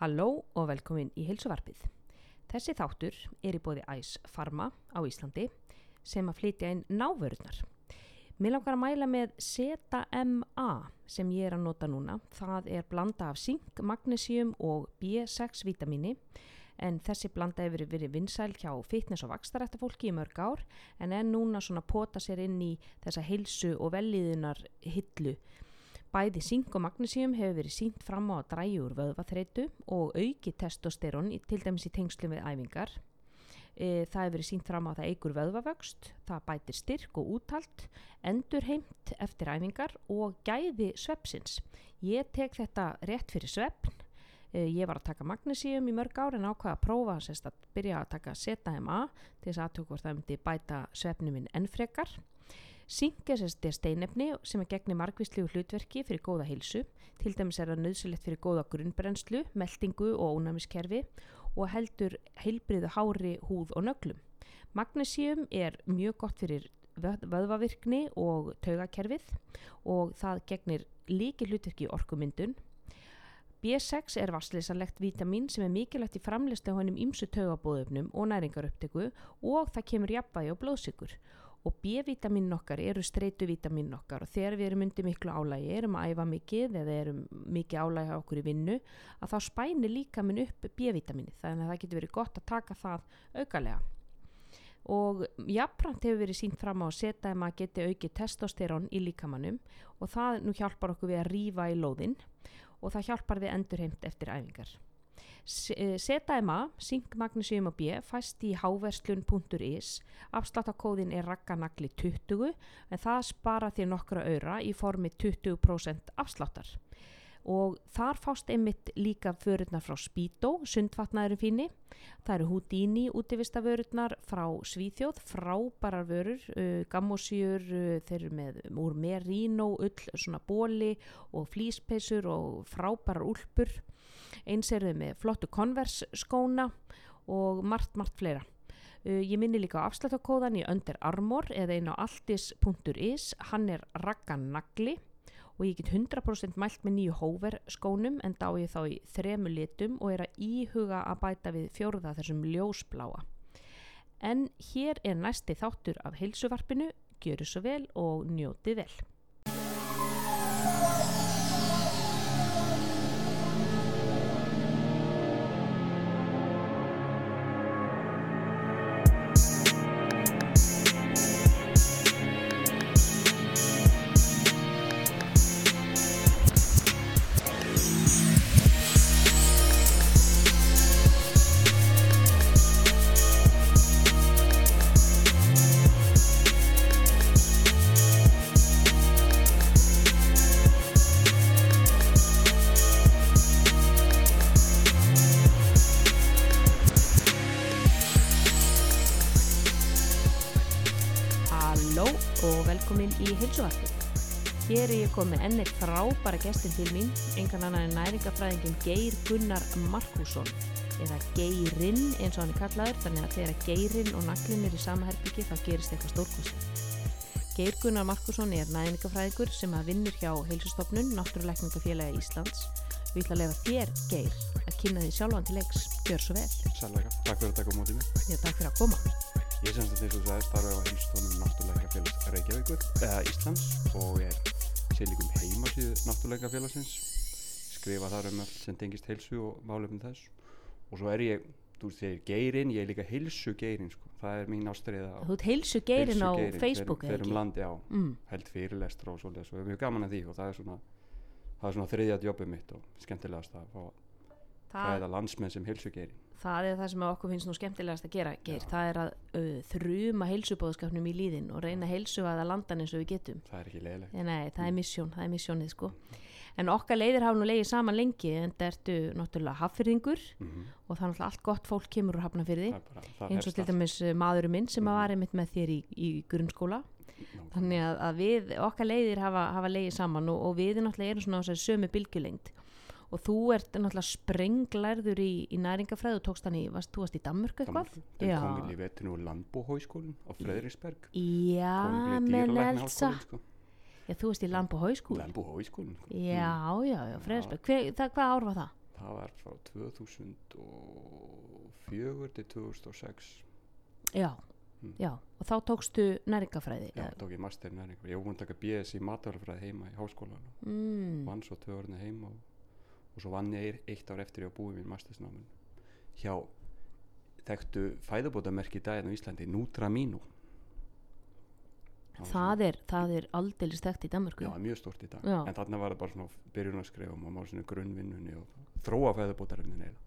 Halló og velkomin í heilsuvarpið. Þessi þáttur er í bóði Æs Pharma á Íslandi sem að flytja inn návörðnar. Mér langar að mæla með ZMA sem ég er að nota núna. Það er blanda af zink, magnesium og B6 vitamíni en þessi blanda hefur verið vinsæl hjá fitness og vakstarætta fólki í mörg ár en er núna svona pota sér inn í þessa heilsu og velliðunar hillu Bæði zink og magnesium hefur verið sínt fram á að dræju úr vöðvaþreitu og auki testosterón til dæmis í tengslu við æfingar. E, það hefur verið sínt fram á að það eigur vöðvavöxt, það bætir styrk og úttalt, endur heimt eftir æfingar og gæði svepsins. Ég tek þetta rétt fyrir svepn. E, ég var að taka magnesium í mörg ár en ákvaða að prófa sérst, að byrja að taka ZMA til þess aðtöku hvort það myndi bæta svepnum minn ennfrekar. Sink er steinefni sem er gegni margvíslegu hlutverki fyrir góða heilsu, til dæmis er það nöðsilegt fyrir góða grunnbrennslu, meldingu og ónæmiskerfi og heldur heilbriðu hári, húð og nöglum. Magnesium er mjög gott fyrir vöðvavirkni og taugakerfið og það gegnir líki hlutverki í orkumyndun. B6 er vassleysanlegt vítamin sem er mikilvægt í framlistu á hennum ímsu taugabóðöfnum og næringaruptöku og það kemur jafnvægi á blóðsykur og B-vitamin okkar eru streytuvitamin okkar. Og þegar við erum undir miklu álægi, erum að æfa mikið eða erum mikið álægi á okkur í vinnu að þá spænir líka minn upp B-vitamini þannig að það getur verið gott að taka það aukalega. Og jafnframt hefur verið sínt fram á að setja að maður geti aukið testosterón í líkamannum og það nú hjálpar okkur við að rýfa í lóðinn og það hjálpar við endurheimt eftir æfingar ZMA, Sink Magnesium og B fæst í háverslun.is afsláttakóðin er rakkanagli 20 en það spara þér nokkra öyra í formi 20% afsláttar. Og þar fást einmitt líka vörurnar frá Spító, sundvatnaðurum fínni það eru Houdini útivistavörurnar frá Svíþjóð frábærar vörur, uh, gammosjur uh, þeir eru með úr merino ull, svona bóli og flíspeisur og frábærar úlpur eins er þau með flottu konvers skóna og margt, margt fleira. Uh, ég minni líka á afslættakóðan í Under Armour eða einn á altis.is, hann er ragganagli og ég get 100% mælt með nýju hóver skónum en dá ég þá í þremu litum og er að íhuga að bæta við fjórða þessum ljósbláa. En hér er næsti þáttur af heilsuvarpinu, gjöru svo vel og njóti vel. Er ég komið ennir frábæra gestin til mín, engan annan en næringafræðingin Geir Gunnar Markusson eða Geirinn eins og hann er kallaður, þannig að þegar Geirinn og naglinn er í sama herbyggi þá gerist eitthvað stórkvæmst. Geir Gunnar Markusson er næringafræðingur sem að vinnur hjá heilsustofnun Náttúruleikningafélagi Íslands. Við ætla að lefa þér, Geir, að kynna því sjálfan til leiks. Gjör svo vel. Sælvega, takk fyrir að taka mótið mér. Já, takk fyrir að koma. Ég semst að þess að það er starfið á heilstónum Náttúrleikafélags Reykjavíkur eða Íslands og er sér líkum heimasíðu Náttúrleikafélagsins. Skrifa þar um allt sem tengist heilsu og málefnum þess. Og svo er ég, þú ég er geirinn, ég er líka heilsu geirinn, sko. Það er mín ástriða Þú ert heilsu Geirinn á Facebook, eða um ekki? landi á, Mm. held fyrirlestra og svolítið, svo er mjög gaman að því og það er svona, það er svona þriðja jobbið mitt og skemmtilegast að fá að Það, fræða landsmenn sem heilsu geirinn. Það er það sem okkur finnst nú skemmtilegast að gera, Geir. Það er að uh, þruma heilsubóðskapnum í líðin og reyna að heilsu að landan eins og við getum. Það er ekki leiðilegt. Nei, það er misjón, það er misjónið, sko. En okkar leiðir hafa nú leiðið saman lengi en það ertu náttúrulega hafyrðingur Mm og það er náttúrulega allt gott fólk kemur úr hafnafyrði Það það eins og til dæmis uh, maðurinn minn sem Mhm. að var einmitt með þér í, í grunnskóla þannig að, að við, okkar leiðir hafa, hafa leiðið saman og, og við náttúrulega erum svona á þessari sömu bylgjulengd og þú ert náttúrulega sprenglærður í, í næringafræð og tókst hann í, varst, þú varst í Danmörku eitthvað? Danmörku. Já. Þeir komið í vetinu úr Landbúhóiskólinn á Fredriksberg. Já, menn elsa Sko. Já, þú varst í Lambo hauskúli Landbúhóiskólinn. Sko. Já, já, já, Freðsberg Hver, það, Hvað ár var það? það var frá 2004 til 2006 já, Mm. já og þá tókstu næringafræði já, tók ég master næringu ég að taka BS í matarfræði heima í háskólanum mm. vann svo tvö orðinu heima og, og svo vann ég eitt ár eftir ég að búið mín mastersnámin hjá þekktu fæðubótamerki daginn á Íslandi Nutramino. Það er, það er aldeilis stegt í Danmörku. Já, mjög stort í dag. Já. en þarna var það bara svona byrjun að skrifa og maður svona grunnvinnunni og þróa fæðubótarefnin eða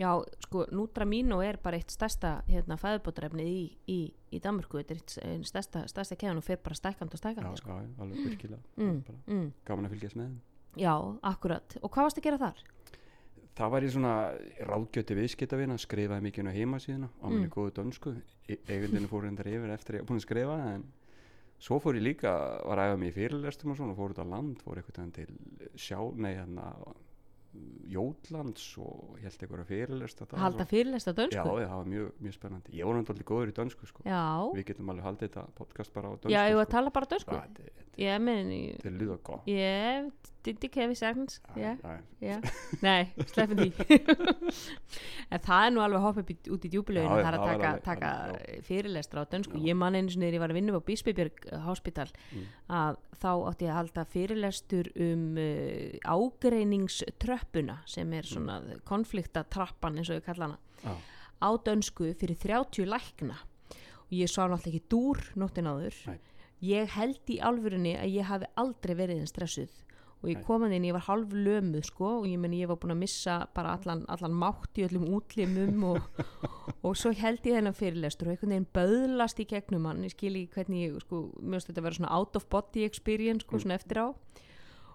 Já, sko, Nutramino er bara eitt stærsta hérna, fæðubótarefnið í, í, í Danmörku, þetta er eitt stærsta, stærsta keðan og fer bara stækandi og já, stækandi sko. já, alveg virkilega. Mm, mm. gaman að fylgjast með þeim Já, akkurat. Og hvað varst að gera þar? það var ég svona ráðgjöti viðskiptavina skrifaði mikið inn á heimasíðuna á minni Mm. góðu dönsku eigundinu fór reyndar yfir eftir ég var búin að skrifa en svo fór ég líka var að æfa mig í fyrirlestum og svona fór út á land fór eitthvað til sjá nei hérna Jótlands og held eitthvað fyrirlesta Halda og- fyrirlesta já, dönsku? það var mjög, mjög spennandi ég voru náttúrulega góður í dönsku sko. Já, við getum alveg haldið þetta podcast bara á dönsku já, ég var að sko. tala bara dönsku. Þetta- þetta- Já, þetta er lyða gott ég, sagtens. Já, já, já. Nei, sleppum því. en það er nú alveg hopp upp í, út í djúbileginu, Já, já, það er það að var taka, fyrirlestra á dönsku. Já. Ég man einu sinni þegar ég var að vinna á Bísbybjörg Háspital Mm. að þá átti ég að halda fyrirlestur um uh, ágreiningströppuna sem er svona mm. konfliktatrappan eins og ég kalla hana já, á dönsku fyrir 30 lækna. Og ég sá náttúrulega ekki dúr nóttin áður. Nei. ég held í alvörunni að ég hafi aldrei verið en stressuð. Og ég kom að inn, ég var halv lömuð sko og ég meni ég var búin að missa bara allan, allan mátt í öllum útlimum og, og svo held ég þennan fyrirlestur og einhvern veginn böðlast í gegnum hann. Ég skil ekki hvernig ég, sko, finnst þetta að vera svona out of body experience sko, Mm. svona eftir á.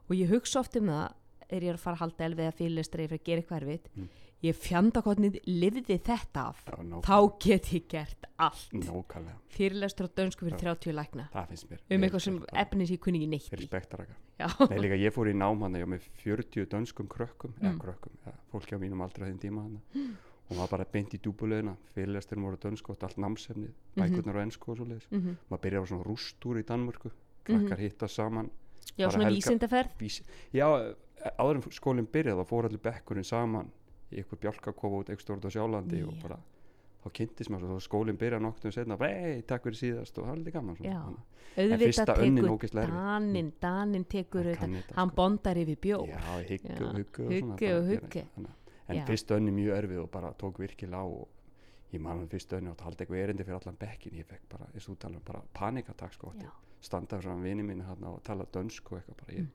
Og ég hugsa oft um það er ég að fara að halda elvið að fyrirlestur eða að gera eitthvað erfitt. Mm. ég fjandakotnið lifði þetta af. Já, þá get ég gert allt. Nákvæmlega. Fyrirlestur á dönsku fyrir Já. 30 lækna. Um eitthvað sem efnis ég kunni ekki neitt fyrir spektaraka. Nei, líka ég fór í nám hann ég var með 40 dönskum krökkum eða Mm. krökkum, eða, fólki á mínum aldrei á þeim tíma hann og maður bara beint í dúbulegina fyrirlestur voru dönsku og allt námsefnið bækurnar á ennsku og svo leiðis Mhm. maður byrjar á svona rústúr í Danmörku krakkar hitta saman já, svona vísindaferð. vís, já, áður en skólinn byrjaði þá fór allir bekkurinn saman í eitthvað bjálkakofa út ekstra út á sjálandi og Já. bara þá kynntist maður þá skólinn byrjaði noktum setna bara hei, takk fyrir síðast og það er alveg gaman svona. Auðvitað fyrsta önnin ógeðslega erfið. Danin, Danin tekur Hann þetta, hann sko. bondar yfir hyggu Já, og og svona og eitthvað, þannig. en Já. fyrst önni mjög erfið og bara tók virkilega á og ég man að fyrst önni átt að halda eitthvað erindi fyrir allan bekkin ég fekk bara, eins og þú tala um bara panikatak sko, átti Já. standa frá vini mín og tala dönsku og eitthvað bara ég,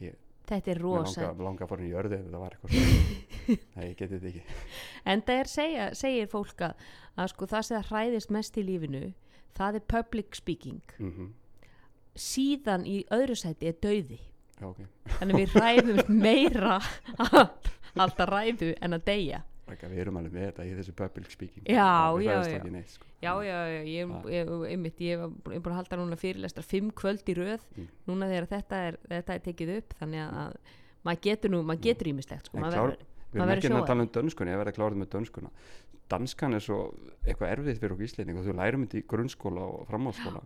ég þetta er mér rosa langa, langa að fara inn í jörði ef það var eitthvað svona. Nei, ég geti þetta ekki. En það er segja, segir fólk að, að sko, það sem það hræðist mest í lífinu það er public speaking. Mm síðan í öðru sæti er dauði. Já, ok, þannig við ræðum meira að alltaf ræðu en að deyja Rækka, við erum alveg með þetta í þessu public speaking Já, já, já. neitt, sko. já, já, ég, Ah. ég, einmitt, ég var búin ég er búin að halda núna fyrirlestra fimm kvöld í röð Mm. núna þegar þetta er, þetta er tekið upp þannig að maður getur nú, maður getur ímislegt sko, maður verður- við erum ekki að tala um dönskuna ég verði að klára með dönskuna danskan er svo eitthvað erfið fyrir okkur íslending og þú lærum þetta í grunnskóla og framhaldsskóla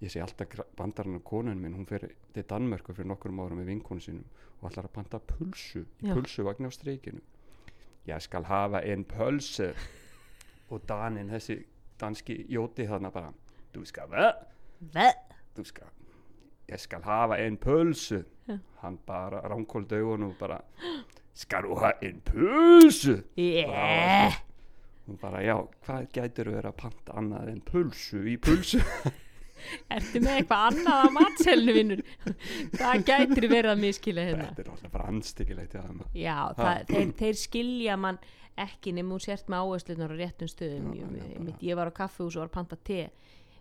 ég sé alltaf bandarinn og konun minn hún fer til Danmörku fyrir nokkur árum með vinkonu sínum og ætlar að panta pulsu í pulsuvagn á streikinu ég skal hafa en pulsu og Danin þessi danski jóti þarna bara du skal? Ve- du skal ég skal hafa en pulsu Já. hann bara ránkóld augun og bara skal du hafa en pulsu yeah. hún bara já, hvað gætur verið að panta annað en pulsu í pulsu ertu með eitthvað annað á matselnu vinnur það gætir verið að miskila hérna. Þetta er alltaf bara anstíkilegt já, það, þeir, þeir skilja mann ekki nema hún sért með áherslunar á réttum stöðum Já, ég, já, ég, ég var á kaffehús og var panta te.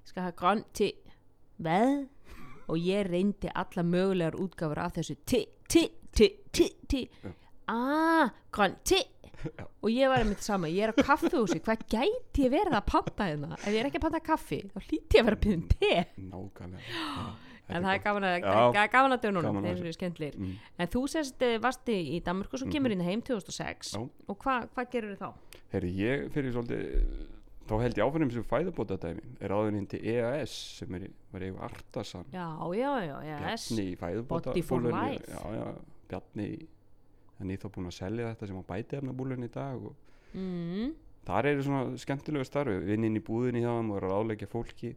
Skal hafa grøn te. Veð og ég reyndi alla mögulegar útgáfur af þessu te, te, te, te, te. Ah, grøn te. Og ég var einmitt sama, ég er á kaffehúsi hvað gæti ég verið að panta hérna? Ef ég er ekki að panta kaffi, þá hlýti ég að vera að byrja um te. Nákvæmlega. En það er gaman að, ga- gaman að dönunum að þeir þessu. eru skemmtlir mm. en þú sérst eh, varst í í Danmörku svo kemur inn heim 2006 Já. og hvað hva gerur þá? Herri, ég fyrir svolítið þá held ég áfram sem fæðubóta dæmi er áður inn til EAS sem er, var eigu Artasan. Já, já, já, yes. Bjarni í já, Bjarni í en ég þá búin að selja þetta sem á bæti efnabúlun í dag og mm, þar eru svona skemmtilegu starfi. Vinn inn í búðinni hjá þeim og eru að ráleggja fólki.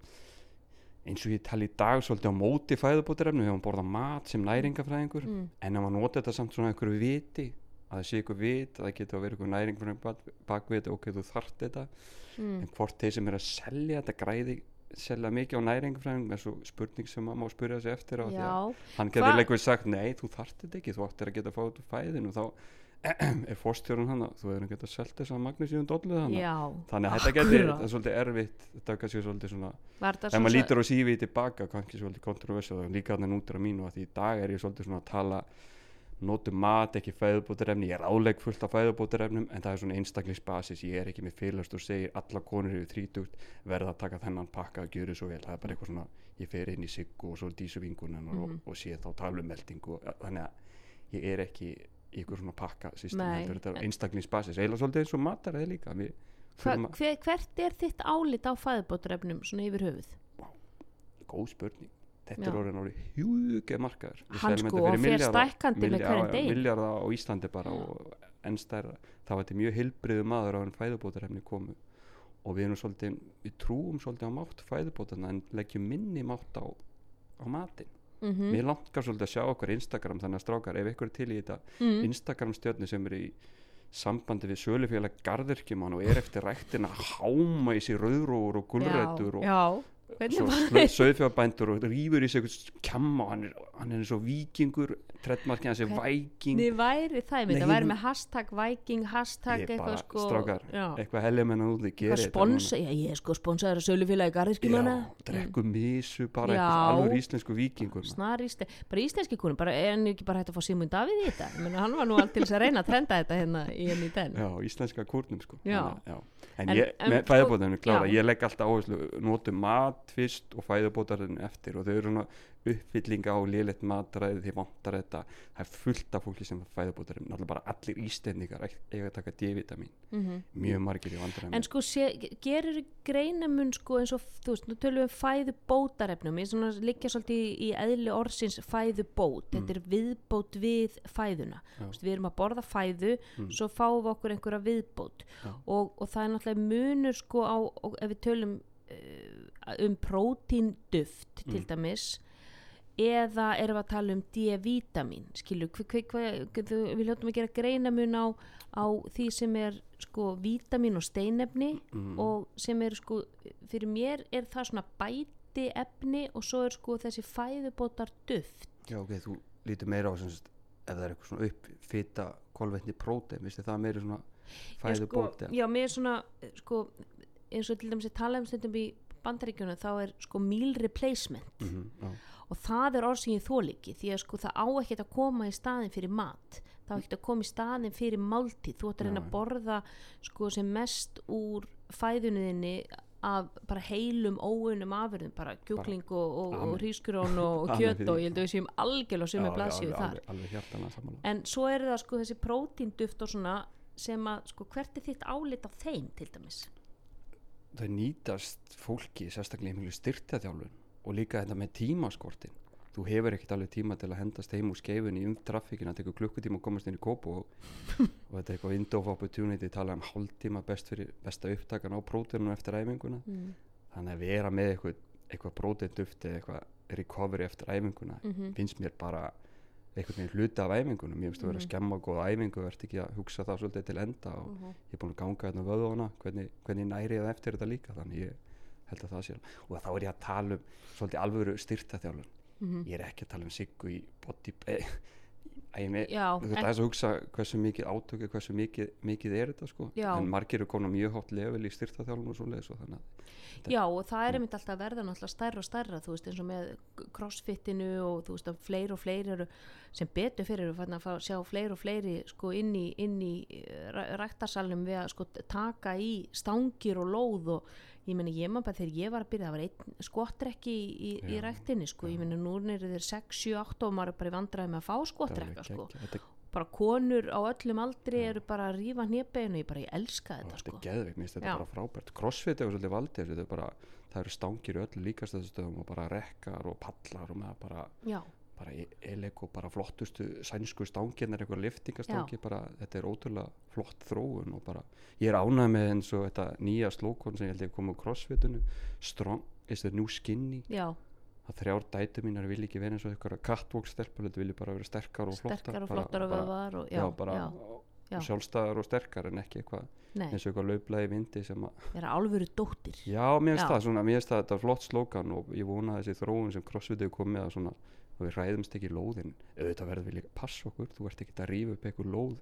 Eins og ég tali í dag svolítið á móti fæðubótarefnu þegar hann borða mat sem næringafræðingur mm, en ef maður nota þetta samt svona einhverju viti að það sé einhver vit, að það getur að vera einhver næringafræðing bak, bakvið þetta, ok, þú þart þetta. Mm, en hvort þeir sem er að selja þetta græði selja mikið á næringafræðing með svo spurning sem maður má spyrja sig eftir á því að já, hann getur leikvið sagt nei, þú þart þetta ekki, þú áttir að geta að fá þetta úr fæðinu. Þá er fórstjórun hann þú hefur geta selt þess að Magnúsíðun dollu hann þannig að þetta getur, það er svolítið erfitt þetta er kannski svolítið svona ef maður lítur á sífið tilbaka kannski svolítið kontroversið og líka hann út á mínu að í dag er ég svolítið svona að tala notum mat, ekki fæðubótarefni. Ég er álegg fullt af fæðubótarefnum en það er svona einstaklingsbasis, ég er ekki með fylgast og segir alla konur yfir þrítugt verða að taka þennan pakka að gjöru svo vel. Það er bara eitthvað svona, ég fer inn í siggu og svo dísu vingunan og, Mhm. og sé þá talumeldingu og þannig að ég er ekki í ykkur svona pakka er einstaklingsbasis. Eiginlega svolítið eins og mataræði líka. Við Hva, hver, hvert er þitt álit á fæðubótarefnum svona yfir höfuð? Góð spurning þetta Já. er orðin orðið hjúge markaður. Við Hann sko fyrir og milljarða- stækkandi með hverjum degi. milljarða á Íslandi bara og enn stærra. Það var þetta mjög hilbriðu maður á hann fæðubótarefni komu. Og við erum svolítið við trúum svolítið á mátt fæðubótarna en leggjum minni mátt á, á matinn. Mm mér langar svolítið að sjá okkar Instagram þannig að strákar ef ykkur er til í þetta mm. Instagram stjörni sem er í sambandi við sölufélag garðirkjumann og er eftir ræktina að háma í sig rauðróur og gulrætur og já, söðfjárbændur og rýfur í sig eitthvað kjamma og hann er, hann er eins og vikingur trettmarkið hans er væking Þið væri það, ég myndi Nei, að væri með hashtag viking, hashtag eitthvað sko strákar, eitthvað heljumennan út eitthvað sponsa, já ég er sko sponsaður að sölufélagi garðirkjumanna já, drekku misu bara Já. eitthvað alveg íslensku vikingur snar ísle, bara íslenski konum bara er hann ekki bara hægt að fá Simon Davíð í þetta? Meina hann var nú allt til þess að reyna að trenda þetta hérna í henni í den já, íslenska kúrnum sko. Já. Já. en, En- ég, en með sko- ég legg alltaf áherslu notum mat fyrst og fæðubótarinn eftir og þau eru svona uppfyllinga á lélegt matræði því vantar þetta. Það er fullt af fólki sem fæðubótarinn náttúrulega bara allir ístendingar eiga að taka D-vitamin mm mjög margir í vandræðum. En sko, sé, gerir greinamun sko eins og, þú veist, nú tölum við um fæðu bótarefnum, ég svona liggja svolítið í, í eðli orðsins fæðu bót, þetta er viðbót við fæðuna, Mm. Veist, við erum að borða fæðu, Mm. svo fáum við okkur einhverja viðbót. Og, og það er náttúrulega munur sko á, og ef við tölum uh, um prótínduft til Mm. dæmis, eða erum við að tala um D-vitamin skilur, við hljóttum að gera greinamun á, á því sem er sko vítamin og steinefni mm. og sem er sko fyrir mér er það svona bæti efni og svo er sko þessi fæðubótar duft Já, ok, þú lítur meira á sem sagt, ef það er eitthvað svona uppfita kolvetni prótein, viðstu það meiri svona fæðu sko, bót já, mér er svona eh, sko, eins og til dæmis að tala um stundum í bandaríkjunum þá er sko meal replacement. Mm já, og það er orð sem ég þól ekki því að sko það á ekkert að koma í staðin fyrir mat. Það á ekkert að koma í staðin fyrir máltíð. Þú ætti að reyna að borða sko sem mest úr fæðuninni af bara heilum óunum afurðum, bara kjúkling og, og, og hrískurón og, og Amen kjöt fyrir og ég held að við séum algjörlega sem er blaðsíðu þar. alveg, alveg en svo er það sko þessi prótínduft og svona sem að sko hvert er þitt álit á þeim til dæmis það nýtast fólki sérstaklega í mjög styrtaþjálfun og líka þetta með tímaskortin þú hefur ekkert alveg tíma til að hendast heim úr skeifunni um traffíkina, það tekur klukkutíma að komast inn í kópu og, og þetta er eitthvað window of opportunity tala um hálftíma best fyrir besta upptakan á próteinum eftir æfinguna. Mm. þannig að vera með eitthvað, eitthvað próteinduft eða eitthvað recovery eftir æfinguna Mm finnst mér bara einhvern veginn hluti af æfingunum. Ég finnst að vera að Mhm. skemma góða æfingu verð ekki að hugsa það svolítið til enda og ég er búin að ganga hérna vöðuna hvernig, hvernig næri ég það eftir þetta líka? Þannig ég held að það sé og þá er ég að tala um svolítið alvöru styrtaþjálfun. Mm ég er ekki að tala um siggu í body eh, mig, Já, þú veist en- að hugsa hversu mikið átöku hversu mikið, mikið er þetta sko Já. en margir eru á mjög hátt level í styrtaþjálfun og svoleiðis og þannig að Já og það er einmitt alltaf að verða náttúrulega stærra og stærra þú veist eins og með crossfitinu og þú veist að fleiri og fleiri eru sem betur fyrir að fá, sjá fleiri og fleiri sko inn í, inn í ræktarsalum við að sko taka í stangir og lóð og ég meni ég maður bara þegar ég var að byrja það var einn skottrekki í, í, í Já, ræktinni sko. Ég meni nú er þeir 6, 7, 8 og maður er bara í vandræði með að fá þetta skottrekka sko. þetta bara konur á öllum aldri Já. eru bara að rífa hnébeginu ég bara ég elska þetta þetta sko. er geðveik, mér finnst þetta Já. bara frábært. Crossfit er svolítið valdið þetta er bara, það eru stangir í öllu líkastöðstöðum og bara rekkar og pallar og með bara Já, bara eleg og bara flottustu sænsku stangirnar, eitthvað liftingastangi bara, þetta er ótrúlega flott þróun og bara, ég er ánægð með eins og þetta nýja slókon sem ég held ég kom á crossfitinu, strong is the new skinny. Já, að þrjár dætu mínar vil ekki vera eins og eitthvað catwalk stelpur, þetta vilja bara vera sterkar og flottar sterkar og bara- flottar og bara- vöðvar og, já, já, bara já, já. sjálfstæðar og sterkar en ekki eitthvað eins og eitthvað í vindi sem að vera alvöru dóttir. Já, mér finnst það, svona, mér finnst það þetta er flott slókan og ég vona þessi þróun sem CrossFit hefur komið að svona og við ræðumst ekki lóðin. Auðvitað verðum við líka að passa okkur. Þú ert ekki að rífa upp eitthvað lóð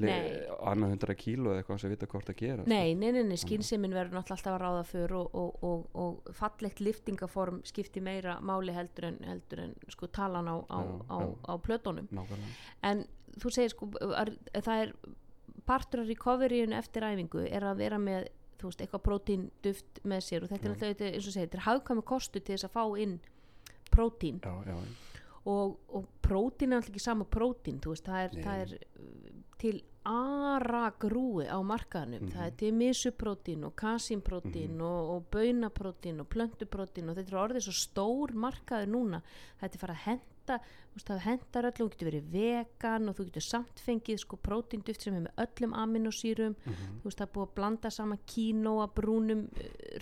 annað hundra kíló eða eitthvað sem vita hvort að gera Nei, nei, nei, nei. Skynseimin verður náttúrulega alltaf að ráða för og, og, og, og fallegt liftingaform skiptir meira máli heldur en, heldur en sko talan á, á, Já, á, já. á plötunum. Nákvæmlega. En þú segir sko að, að það er partur af recoveryun eftir æfingu er að vera með þú veist, eitthvað prótín duft með sér. Og þetta er Já. náttúrulega eins og segir, þetta er hagkvæmi kostu til þess að fá inn prótín. Já, já, og, og prótín er alltaf ekki sama prótín veist, það er, það er uh, til aragrúi á markaðanum Mhm. það er til misuprótín og kasínprótín og, og baunaprótín og plöntuprótín og þetta er orðið svo stór markaður núna. Þetta er fara að henda þú veist, það hendar öllum, þú getur verið vegan og þú getur samt fengið sko prótínduft sem er með öllum aminosýrum Mhm. þú veist það er búið að blanda saman kínóa brúnum,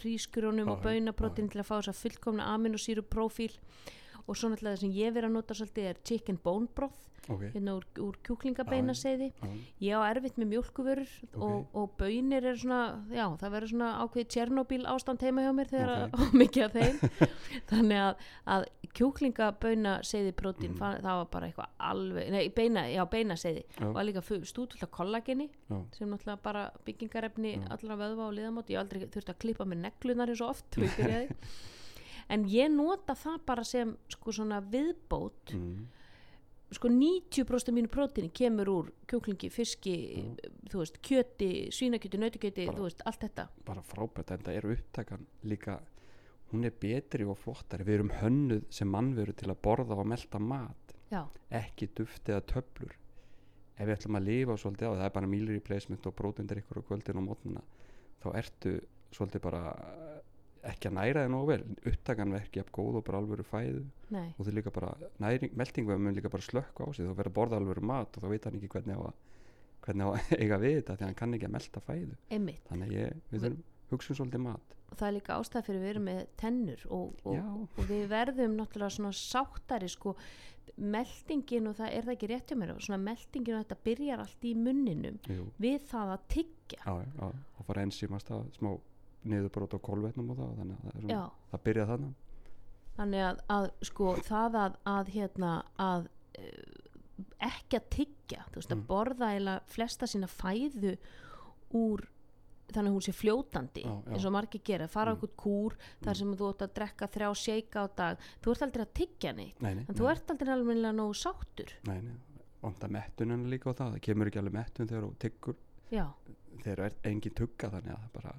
rískurunum Já, og já, baunaprótín til að fá þess að fullkomna aminosýru prófíl og svo náttúrulega það sem ég verið að nota svolítið er chicken bone broth ok. hérna úr, úr kjúklingabeinaseiði. Já, ég á erfitt með mjólkuvörur og, og bönir er svona já, það verður svona ákveðið Tjernobyl ástand heima hjá mér þegar Ok. okay. mikið af þeim. Þannig að, að kjúklingabeinaseiði prótín, Mhm. það, það var bara eitthvað alveg, nei, beina, já, beinaseiði. Já. var líka stúdfullt af kollageni já, sem náttúrulega bara byggingarefni Já. allra vöðva og liðamót, ég aldrei þurfti að klippa með neglunar eins og oft og en ég nota það bara sem sko svona viðbót. Mm, sko 90% af mínu prótíni kemur úr kjúklingi, fiski þú veist, kjöti, svínakjöti, nautikjöti þú veist, allt þetta. bara frábært en það er upptakan líka hún er betri og flottari. Við erum hönnuð sem mannveru til að borða og melta mat já, ekki duft eða töflur. Ef við ætlum að lifa svolítið á það er bara meal replacement og prótindir ykkur á kvöldin og mótnuna þá ertu svolítið bara eh, ekki að næra þig nógu vel. Upptakan verki af góð og bara alvöru fæðu. Nei, og þau líka bara, næring, meltingum mun líka bara slökka á sig, þú verður að borða alvöru mat og þá veit hann ekki hvernig á að hvernig á að eiga við þetta því hann kann ekki að melta fæðu. Einmitt. Þannig að ég, við þurfum hugsun svolítið mat. og það er líka ástæð fyrir við erum með tennur og, og, og við verðum náttúrulega svona sáttari sko. Meldingin og það er það ekki rétt hjá mér? Svona meldingin og þetta byrjar allt í munninum Jú, við það að tyggja. Já, já, og fara enzýmast að smá niðurbrót á kolvetnum og það þannig að það, svona, það byrja þannig þannig að, að sko það að, að hérna að uh, ekki að tyggja þú veist að Mm. borða eða flesta sína fæðu úr þannig að hún sé fljótandi Já, já. eins og margir gera, fara á Mm. einhvern kúr þar sem þú ert að drekka þrjá seika á dag. Þú ert aldrei að tyggja neitt nei, nei, en þú ert aldrei alveg nógu sáttur. Nei, nei, vanda mettunan líka á það það kemur ekki alveg mettun þegar þú tyggur. Já, þegar er engin tugga þannig að það bara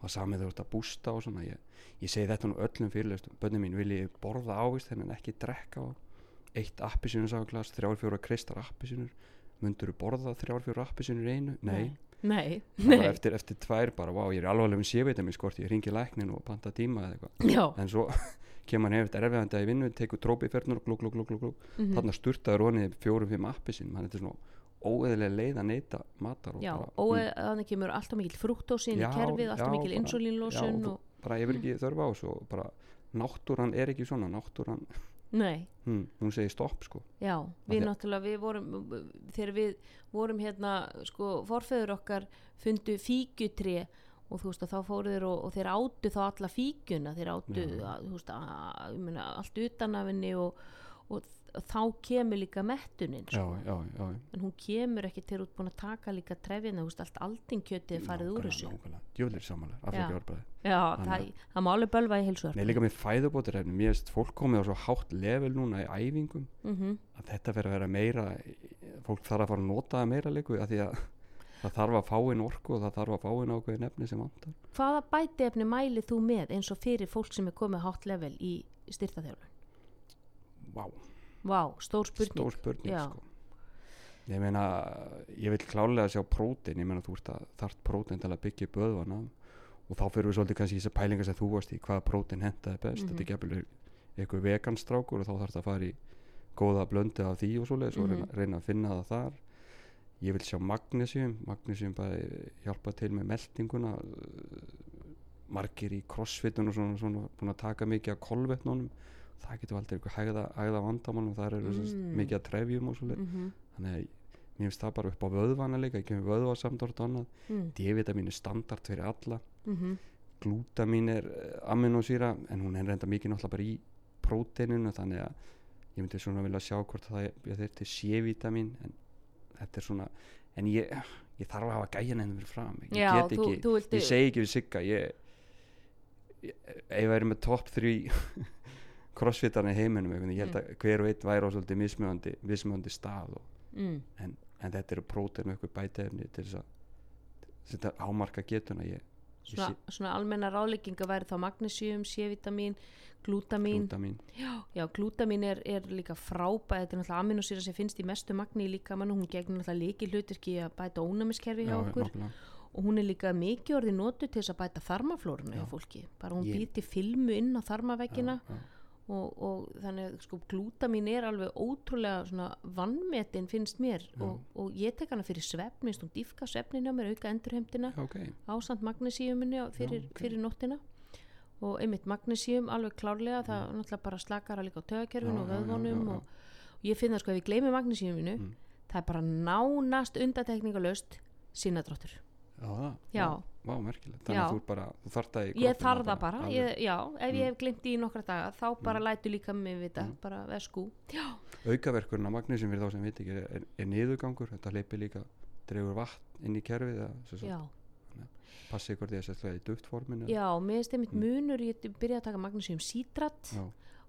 og samið þú ert að bústa og svona ég, ég segi þetta nú öllum fyrirlestum bönni mín vil ég borða ávist en ekki drekka á eitt appisinu sagaglas, þrjár fjóra kristar appisinur mundur þú borða þrjár fjóra appisinur í einu? Nei, nei, nei. eftir, eftir tvær bara, vá, ég er alvarlega með sévitamin skort, ég ringi læknin og panta tíma eða eitthvað. Já. En svo kemur hann hefur erfiðandi að í vinnu tekur trópiferðnur glúk mhm. þarna sturtaður honið fjórum, fimm appisin hann er svona óeðilega leið að neyta matar og já, og mm, þannig kemur alltaf mikil frúktósin í kerfið, alltaf já, mikil insulínlósun bara ég vil ekki þörfa á þessu náttúran er ekki svona náttúran, nei. Hm, hún segir stopp sko. Já, við náttúrulega, við vorum þegar við vorum hérna sko, forfeður okkar fundu fíkjutri og þú veist að þá fóru þeir og, og þeir áttu þá alla fíkjuna þeir áttu, að, veist, að, meina, allt utan af henni og, og þá kemur líka mettunin já, sko. já, já, en hún kemur ekki til út búin að taka líka veist, allt aldingkjötið farið úr þessu. djöflir samanlega, það, það má alveg bölva í heilsuar Nei, líka með fæðubótir mér veist fólk komið á svo hátt level núna í æfingum mm að þetta verður að vera meira fólk þarf að fara að nota það meira líku að því að það þarf að fá inn orku og það þarf að fá inn ákveðin efni sem vantar. Hvaða bætiefni mælið þú með eins og fyrir fólk sem er komið hátt level í styrtaþjálfun? Vá, Vá, stór spurning. Stór spurning sko. Ég meina, ég vil klálega sjá prótein, ég meina þú ert að þart prótein til að byggja upp öðvana og þá fyrir við svolítið kannski í þessar pælingar sem þú varst í hvaða prótein hentaði best, Mhm. þetta er gefnileg eitthvað veganstrákur og þá þarf það að fara í góða blöndu af því og svoleiðis og Mhm. reyna, reyna að finna það þar. Ég vil sjá magnesium. Magnesium bara hjálpa til með meldinguna margir í crossfitun og svona, svona búin að taka mikið af kolvetnunum það getur aldrei eitthvað hægða, hægða vandamálum þar eru Mm. mikið að trefjum og svoleið mm þannig að mér finnst það bara upp á vöðvana líka ekki með vöðvasamdort og annað. Mm, D-vitamin er standard fyrir alla. Mm glútamin er uh, aminosýra en hún er reynda mikið náttúrulega bara í próteininu þannig að ég myndi svona vilja sjá hvort það er til C-vitamin en þetta er svona en ég, ég þarf að hafa gæjan henni fyrir fram ég Já, get þú, ekki, þú vildi ég segi ekki við Sigga ég, ef ég væri með topp 3 crossfitarni heiminum veginn, ég held Mm. að hver og einn væri á svolítið mismjöndi, mismjöndi stað og, mm, en, en þetta eru prótein með eitthvað bætefni til þess að þetta ámarka getuna ég, ég svona, svona almenna ráleikinga væri þá magnesium, C-vitamin glútamin, glútamin já glútamin er, er líka frábæð þetta er náttúrulega aminosýra sem finnst í mestu magni líka mann og hún gegnir náttúrulega líki hlutirki að bæta ónæmiskerfi hjá okkur nákvæmlega. og hún er líka mikið orðið notu til þess að bæta þarmaflóruna hjá Já. fólki bara hún býr til filmu inn á þarmaveggina Já, já. Og, og þannig að sko glútamin er alveg ótrúlega svona vannmetin finnst mér Já. og, og ég tek hana fyrir svefn minnst hún dýfka svefnin á mér auka endurheimtina Já, ok, ásand magnesíuminni fyrir, ok. fyrir nóttina og einmitt magnesíum alveg klárlega það náttúrulega bara slakara líka á tögakerfinu og já, já, vöðvonum já, já. og, og ég finn það sko ef ég gleymi magnesíuminu Mm. það er bara nánast undatekningalöst sinadráttur já, það, Já. vá, merkilegt þannig Já. að þú er bara, þú þarft það í ég kroppinn þarf það bara, alveg. ég, já, ef Mm. ég hef glimt í nokkra daga þá bara lætu líka mig vita, Mm. bara vesku já, aukaverkurinn af magnesium fyrir þá sem veit ekki er, er, er niðurgangur, þetta leipi líka dregur vatn inn í kerfið já, passi ykkur því að það í duftformin eða- já, mér finnst einmitt Mm. munur ég byrja að taka magnesíum sítrat já,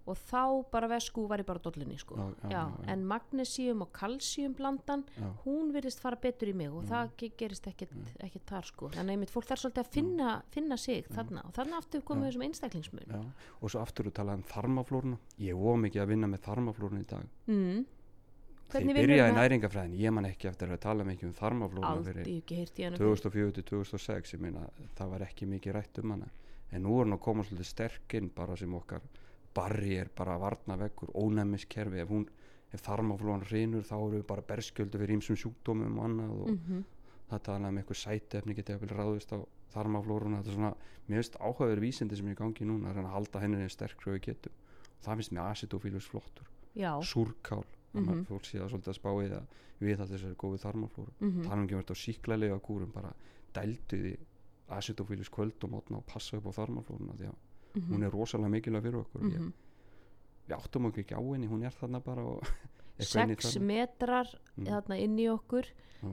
og þá bara vesku var ég bara dollunni sko. Já, já, já, en magnesíum og kalsíum blandan hún virðist fara betur í mig og Mm. það ge- gerist ekkert, ekkert þar sko. Þannig að einmitt fólk þarf svolítið að finna, finna sig þarna og þarna aftur komum við þessum einstaklingsmun. Já og svo aftur þú talaði um þarmaflóruna. Ég of mikið að vinna með þarmaflóruna í dag. Mm. þegar Hvernig ég byrjaði næringafræðin ég man ekki eftir að tala mikið um þarmaflóruna aldrei fyrir hef ekki heyrt í hana 2004 til 2006 ég meina það var ekki mikið rætt um hana. En nú er hann að koma svolítið sterkinn bara sem okkar barri er bara að varna vekkur ónæmiskerfi. Ef ef þarmaflóan hrinur þá eru við bara berskjöldu fyrir ýmsum sjúkdómum og annað og mm það talaði um eitthvað sætefni getið að vilja ráðist á þarmaflóruna. Þetta er svona, finnst áhugaður vísindi sem er í gangi núna að að halda henni eins sterk og við getum. Og það finnst mér acidofílus flottur. Já, súrkál, þannig Mhm. að fólk sé að svolítið að spá það við allir þessari góðu þarmaflóru. Mm tala um ekki verið á síklalega kúrum bara dældu því acidofílus kvöld og mótna og passa upp á þarmaflóruna því að Mhm. hún er rosalega mikilvæg fyrir okkur mm Mhm. við áttum okkur ekki á henni, hún er þarna bara og eitthvað inn í sex þarna. metrar Mm. þarna inn í okkur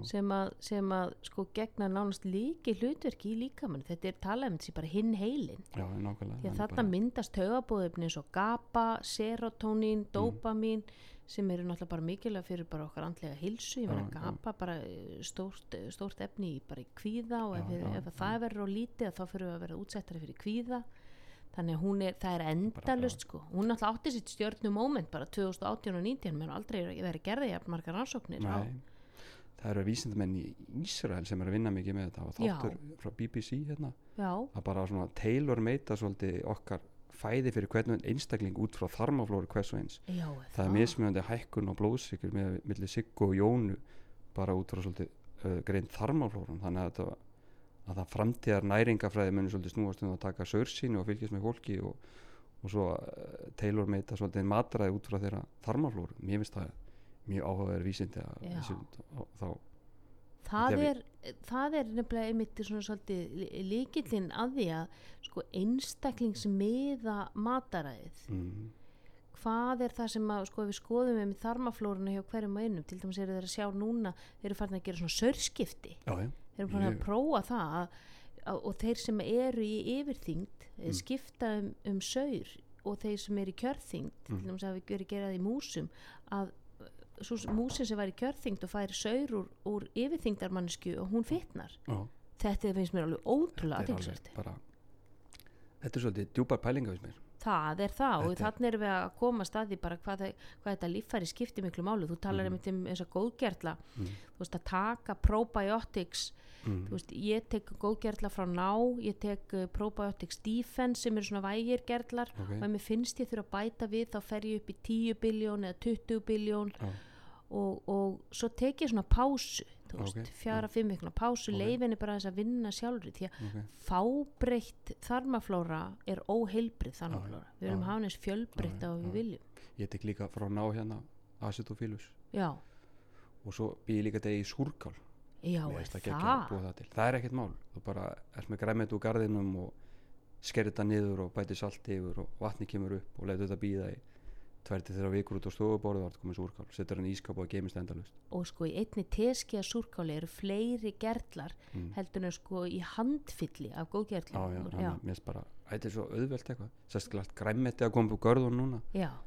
sem að, sem að sko gegna nánast líki hlutverki í líkamann þetta er talað um þessi bara hinn heilin já, því að þarna bara- myndast tögabóðefni eins og GABA, Mm. serotonín, dopamin sem eru náttúrulega bara mikilvæg fyrir bara okkar andlega hilsu, ég meina Já, já. GABA bara eh, stórt, eh, stórt efni í bara í kvíða og ef, Já, við, já, ef já. það verður á lítið þá fyrir við að vera útsettari fyrir kvíða þannig að hún er, það er endalust sko. hún náttúrulega átti sitt stjörnu moment bara 2018 og 19 menn aldrei verið gerði jafn margar rannsóknir Nei, það eru vísindamenn í Ísrael sem eru að vinna mikið með þetta og Já. þáttur frá BBC hérna. Já, að bara svona tailor meita svolítið okkar fæði fyrir hvern einstakling út frá þarmaflóru hvers og eins. Já, það er mismunandi hækkun og blóðsikur með milli Siggu og Jónu bara út frá svolítið uh, greint þarmaflórun þannig að, þetta, að það framtíðar næringafræði munir svolítið snúast um að taka sörsínu og fylgjast með fólki og, og svo uh, tailor meita svolítið matræði út frá þeirra þarmaflóru. Mér finnst það mjög áhugaður vísindi að og þá það er, það er nefnilega einmitt svona svolítið líkillinn að því að sko einstaklingsmiða mataræðið. Mm, hvað er það sem að sko við skoðum með þarmaflóruna hjá hverjum og einum til dæmis eru þeir að sjá núna þeir eru farin að gera svona sörskipti já, já, þeir eru farin að prófa það að, að, og þeir sem eru í yfirþyngd mm. Mm. skipta um, um saur og þeir sem eru í kjörþyngd Mm. til dæmis að við gerum gerað í músum að svo músin sem væri í kjörþyngd og færi saur úr, úr yfirþyngdarmannsku og hún fitnar já þetta finnst mér alveg ótrúlega þetta er aðeinsvært þetta er svolítið djúpar pælinga við mér það er það og þannig erum við að koma staði bara hvað, hvað þetta líffæri skiptir miklu máli. Þú talar einmitt um þess að góðgerla. Mm. þú veist að taka probiotics. Mm. þú veist, ég tek góðgerla frá ná ég tek uh, probiotics defense sem eru svona vægir gerlar og ef mér finnst ég þurfa að bæta við þá fer ég upp í 10 biljón eða 20 biljón Já. Og, og svo tek ég svona pásu þú veist, Ok, fjara, fimm vikna pásu Ok. leifinni bara þess að vinna sjálfri því að ok, fábreytt þarmaflóra er óheilbreytt þarmaflóra. Við erum já. hafa eins fjölbreytt að við viljum. Ég tek líka frá ná hérna acetopilus já, og svo býð ég líka þetta í súrkál. Já, er það það? er ekkert mál, þú bara ert með græmmet úr garðinum og skerði þetta niður og bæti salti yfir og vatni kemur upp og letur þetta býða í tverti þeirra vikur út á stofuborðu og það komið súrkál, setur hann í ískap og geimist endalust og sko í einni teski að súrkáli eru fleiri gerlar mm. heldur en sko í handfylli af já, já. mér finnst bara, þetta er svo auðvelt eitthvað. Sérstaklega græmmetti að koma upp görðun núna.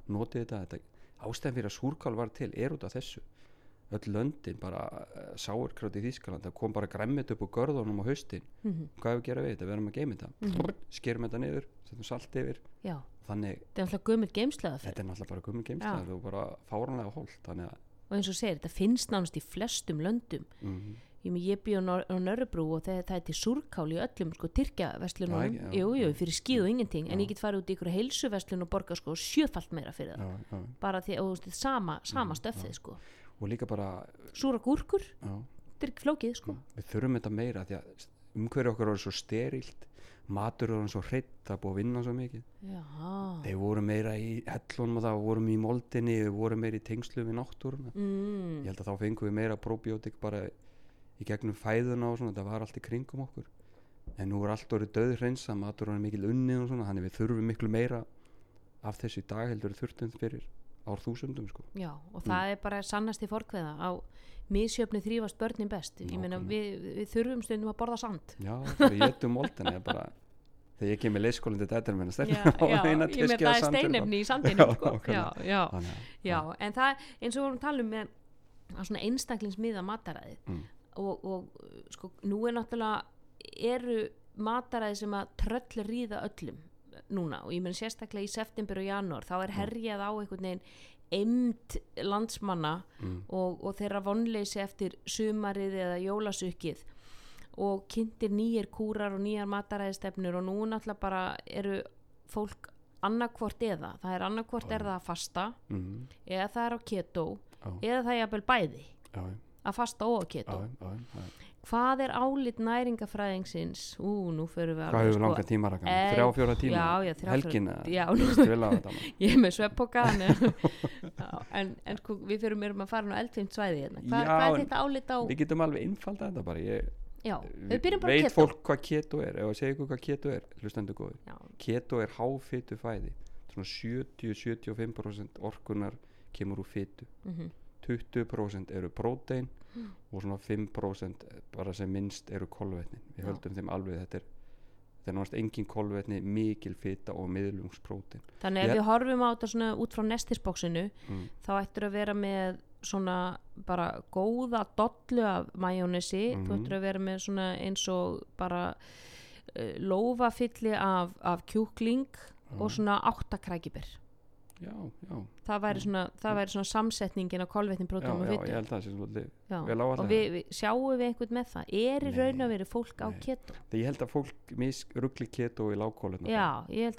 Notið þetta, þetta ástæðan fyrir að súrkál var til er út af þessu öll löndin bara uh, sáurkrátt í Þýskaland það kom bara græmmit upp úr görðunum á haustin. Mm hvað við gera við þetta, við erum að geima þetta. Mhm. skerum þetta niður, setjum salt yfir. Já. Þannig, þetta er alltaf gömul geimslega þetta er náttúrulega bara gummi geimsla Já. það er bara fáranlega að og eins og segir, þetta finnst nánast í flestum löndum. Mm, ég, með, ég býð á, Nörrebrú og það, það er til súrkál í öllum sko tyrkjaverslunum, fyrir skíð og ingenting en Já. ég get farið út í ykkur heilsuverslun og borga sko sjöfalt meira fyrir það. Já, já, bara því að þú veist, sama, sama Mhm, stöffið já. sko og líka bara súra gúrkur, þetta er ekki flókið sko. Við þurfum þetta meira því að umhverju okkar er svo sterilt matur er svo hreitt, það búið að vinna svo mikið. Já, þeir voru meira í hellunum og það vorum í moldinni, við vorum meira í tengslu við náttúruna. Mm, ég held að þá fengum við meira probiotik bara í gegnum fæðuna og svona, það var allt í kringum okkur. En nú er allt orðið döðhreinsa matur er mikil unnið og svona þannig við þurfum miklu meira af þessu dag heldur þurftum fyrir árþúsundum sko. já, og það er bara sannast í forkveða. Á misjöfni þrýfast börnin best. Ég meina við, við þurfum stundum að borða sand. Já, etum moldinni ég bara, þegar ég kemur leikskólinn til dættir minna já, já, ég með það er steinefni í sandinu Já, sko. já, já, að en það eins og við vorum að tala um með að svona einstaklingsmiða mataræði Mm. og, og sko nú er náttúrulega eru mataræði sem að tröll ríða öllum núna og ég menn sérstaklega í september og janúar þá er herjað á einhvern veginn eimt landsmanna mm, og, og þeirra vonleysi eftir sumarið eða jólasukið og kynntir nýjir kúrar og nýjar mataræðistefnur og nú náttúrulega bara eru fólk annarkvort eða, það er annarkvort er það að fasta mm, eða það er á keto eða það er jafnvel bæði. Að fasta og keto. Hvað er álit næringafræðingsins ú, nú förum við hvað hefur langan tíma rakkan? Eh, þrjá fjóra tíma? já, já, þrjá, fjóra- helgin já, maður? ég er með sveppoka en, en, sko, við fyrir mér að fara á eldfimt svæði hérna. Hva, hvað er þetta álit á við getum alveg einfalda þetta bara. Ég, já, við veit keto. fólk hvað keto er. Ef að segja ykkur hvað keto er, hlustendur góður já, keto er háfitu fæði. Svona 70-75% orkunar kemur úr fitu. Mm 20% eru prótein Mm. og svona 5% bara sem minnst eru kolvetnin við Já. höldum þeim alveg þetta er þetta er náttúrulega engin kolvetni, mikil fita og miðlungsprótein þannig ef við horfum á þetta svona út frá nestisbóksinu mm. þá ættur að vera með svona bara góða dollu af majónesi, þú Mhm. ættur að vera með svona eins og bara uh, lófafylli af, af kjúkling og svona áttakrækibir já, já, það væri svona, það væri svona samsetningin af kolvetnin, já, prótum og já, ég fytu held að það sé svolítið Já, vel áætlað. og við, við sjáum við einhvern með það? Er í raun að vera fólk á keto? Ég held að fólk mis, ruggli keto í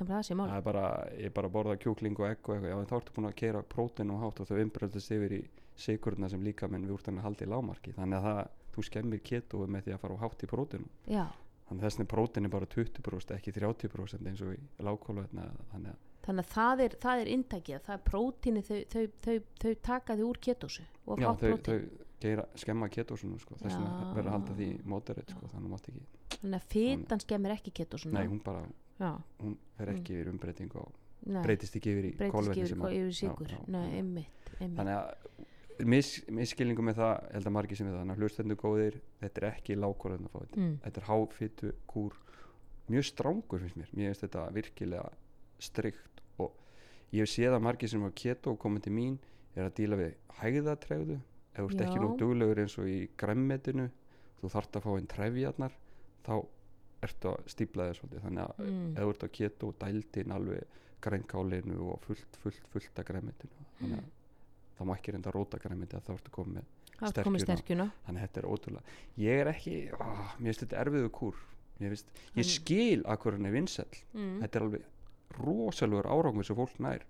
að það sé mál það er bara, ég bara borða kjúkling og egg og eitthvað, já en þá ertu búin að keira prótein og hátt og þau umbröldast yfir í sigurna sem líka menn við úr þannig að halda í lágmarki. Þannig að það, þú skemmir keto með því að fara á hátt í prótein já, þannig að þessin prótein er bara 20% ekki 30% eins og í lágkólvetna þannig að, þannig að það er, það er intakið, það er prótíni þau, þau, þau, þau taka þau úr ketósu já, þau, geira, skemma ketosunu sko, þess vegna verður að halda því moderate sko, þannig að mátt ekki, þannig að fytan skemmir ekki ketósuna nei hún bara já, hún fer ekki yfir umbreyting og nei, breytist ekki yfir í ekki sem að- einmitt. þannig að mis, misskilningum með það held að margir sem við það þannig að hlustendur góðir þetta er ekki lágkólvetna fáið mm. þetta er háfitu kúr mjög strángur finnst mér. Mér finnst þetta virkilega strikt ég hef séð að margir sem hafa keto og komið til mín er að díla við hægðatregðu. Ef þú ert ekki nú duglegur eins og í græmmetinu þú þarft að fá einn trefjarnar þá ertu að stípla þér svolítið. Þannig að Mm. ef þú ert á keto dældin alveg grænkálinu og fullt, fullt, fullt að græmitinu þannig að það má ekki reynda að róta græmiti að þá ertu komið er sterkjuna. sterkjuna. Þannig að þetta er ótrúlega ég er ekki, ó, mér finnst þetta erfiðu kúr. Mér finnst, ég skil að hvernig er vinsæll. Mm. þetta er alveg rosalögur árangur sem fólk nær.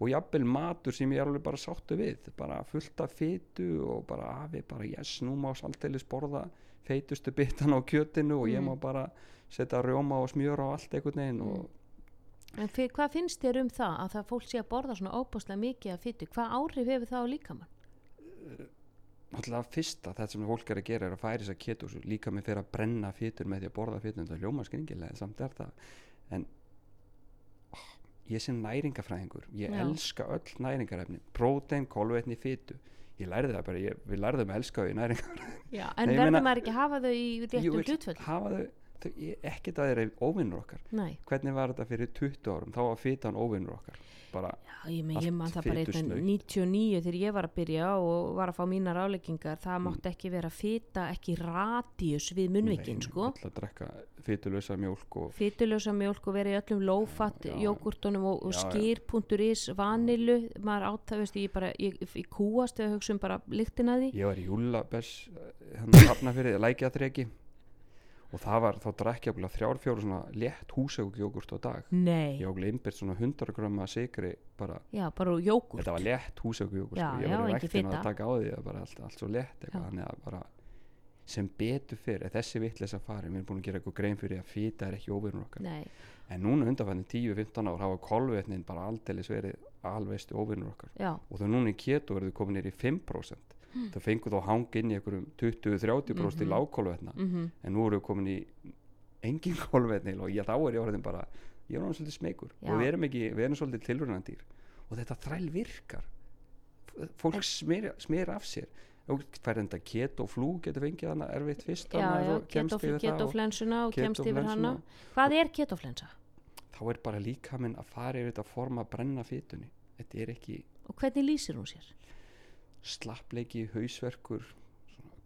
Og jafnvel matur sem ég er alveg bara sáttu við bara fullt af fytu og bara afi, bara yes, nú má saldeilis borða feitustu bitan á kjötinu og ég Mm. má bara setja rjóma og smjöra á allt einhvern veginn og en fyr, hvað finnst þér um það að það fólk sé að borða svona óbúslega mikið af fytu hvað áhrif hefur það á líkamann? Náttúrulega fyrsta þetta sem fólk er að gera er að færi þess að ketósu líka með fyrir að brenna fytur með því að borða fytur þetta hljóma skringilega, samt er það. En ég sem næringafræðingur ég Já. elska öll næringarefni. Prótein, kolvetni, fytu ég lærði það bara, ég, við lærðum að elska þau í næringarefni en verður maður ekki að hafa þau í réttum hlutföll hafa þau, ekkert að þeir eru óvinnur okkar. Nei, hvernig var þetta fyrir 20 árum, þá var fytan óvinnur okkar. Bara, já, ég, ég man það bara fitusnautt. 99 þegar ég var að byrja og var að fá mínar áleggingar það Mm. mátti ekki vera fyta ekki radíus við munnvikin nei, sko. alltaf að drekka fytulösa mjólk og fytulösa mjólk og verið í öllum lófatt jógurtunum og, og skýr.is vanilu, maður átt það ég bara, ég, ég kúast eða hugsa um bara lyktina því. Ég var í Júlabess hérna hafna fyrir lækjaþreki og það var, þá drakk ég okkur þrjár fjóru svona létt húsegugjógurt á dag. Nei, ég okkur innbyrt svona 100 grömma sigri bara, já, bara jógurt þetta var létt húsegugjógurt Já, ég var í ræktinu fita. að taka á því það bara allt, allt svo létt þannig að bara sem betur fyrir, þessi vittleisa fari við erum búin að gera eitthvað grein fyrir að fita er ekki óvinnur okkar. Nei, en núna undanfæðin 10-15 ár hafa kolvetnin bara aldeilis verið alveistu óvinnur okkar. Já, og þau núna í keto verður komin nýr í 5% Hmm. þau fengu þá hang inn í einhverjum 20-30% í Mhm. lágkolvetna mhm en nú eru við komin í engin kolvetni og ég, þá er ég orðin bara ég er orðin svolítið smekur Já. og við erum ekki, við erum svolítið tilvörunandýr og þetta þræl virkar fólk smýr af sér og fær enda keto flú getur fengið hana erfitt fyrst það ketoflensuna og kemst yfir hana Hvað er ketoflensa? þá er bara líka minn að fara yfir þetta form að brenna fytunni þetta er ekki Og hvernig lýsir hún sér? Slappleiki, hausverkur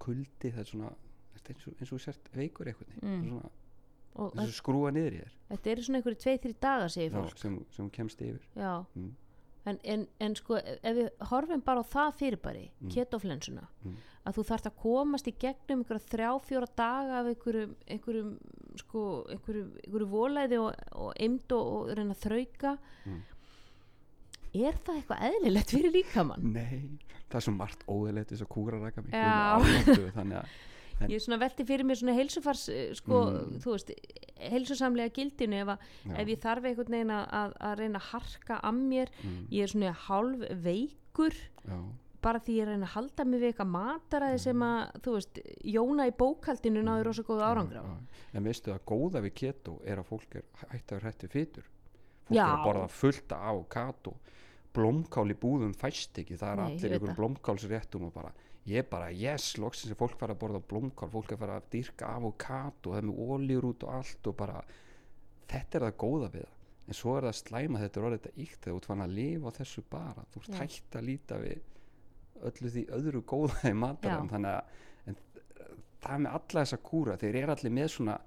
kuldi, það er svona eins og, eins og sért veikur eitthvað Mm. Og og skrúa niður í þér þetta eru svona einhverju tvei, þrjú dagar segir fólk sem, sem kemst yfir Já, Mm. en, en, en sko ef við horfum bara á það fyrirbæri Mm. ketoflensuna Mm. að þú þarft að komast í gegnum einhverja þrjá, fjóra daga af einhverjum einhverjum, sko, einhverjum, einhverjum volæði og, og eimd og, og reyna að þrauka Mm. Er það eitthvað eðlilegt fyrir líkamann? nei, það er svo margt óðilegt þess að kúra raka mig alveg, þannig að En- Ég er svona velti fyrir mér svona heilsufars eh, sko, Mm. þú veist, heilsusamlega gildinu ef, að, já, ef ég þarf einhvern veginn að, að, reyna að harka að mér. Mm, ég er svona hálf veikur. Já, bara því ég reyna að halda mig við eitthvað mataræði sem að, þú veist, Jóna í bókaldinu náður rosa góða árangur á. já, en veistu að góða við keto er að fólk er hægt að hrættu fytur fólk Já. er að borða fullt af avokado blómkál í búðum fæst ekki það er Nei, allir ykkur það. blómkálsréttum og bara ég bara, yes, loksins er fólk fara að borða blómkál fólk er fara að dyrka avokado það er með ólíur út og allt og bara þetta er það góða við það en svo er það slæma þetta er orðið þetta íkt þegar þú ert fann að lifa á þessu bara þú ert hægt að líta við öllu því öðru góða í mataræðum Já. þannig að en, það er með alla þessa kúra þeir eru allir með svona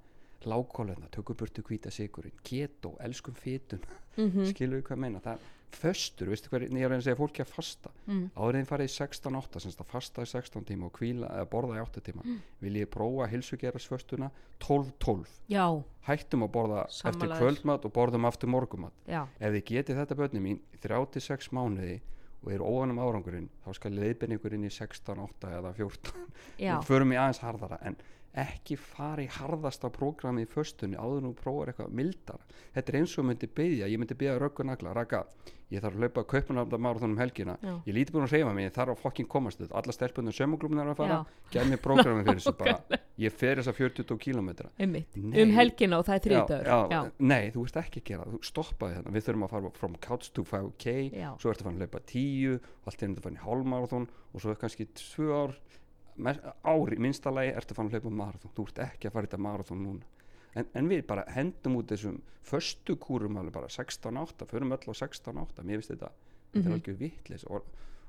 lágkólefna, tökum burtu hvíta sigurinn keto, elskum fytun mm skilur við hvað meina, það föstur veistu hvað, ég er að að segja fólki að fasta. Mm. en farið í 16-8 semst að fasta í 16 tíma og kvíla borða í 8 tíma Mm. vil ég prófa hilsugerasföstuna 12-12 Já, hættum að borða eftir Sammála þér. kvöldmat og borðum aftur morgumat já, ef þið getið þetta börni mín í 36 mánuði og eru óanum árangurinn þá skal leiðbinn ykkur inn í 16, 8 eða 14 já. Og förum í aðeins harðara en ekki fara í harðasta prógrami í föstunni áður nú prófar eitthvað mildara. Þetta er eins og myndi byggja, ég myndi byggja röggunagla, raka, ég þarf að hlaupa kaupanafda marathon um helgina, Já. ég líti búin að reyfa mig, ég þarf að fokkin komast þetta, alla stelpunum sömuglumnar að fara, gef mér prógrami fyrir þessu bara, ég fer þess að 40 kilometra Einmitt. Nei. um helgina og það er já, nei, þú veist ekki að gera þú stoppaði þarna við þurfum að fara from couch to 5k Já. svo ertu að fara að hlaupa 10 og allt er að fara í hálfmarathon og svo er kannski 2 ár me- ár í minnsta lagi ertu að fara að hlaupa marathon þú ert ekki að fara í þetta marathon núna en, en við bara hendum út þessum föstu kúrum alveg bara 16-8 förum öll á 16-8, mér finnst þetta þetta Mhm. er algjör vitleis og,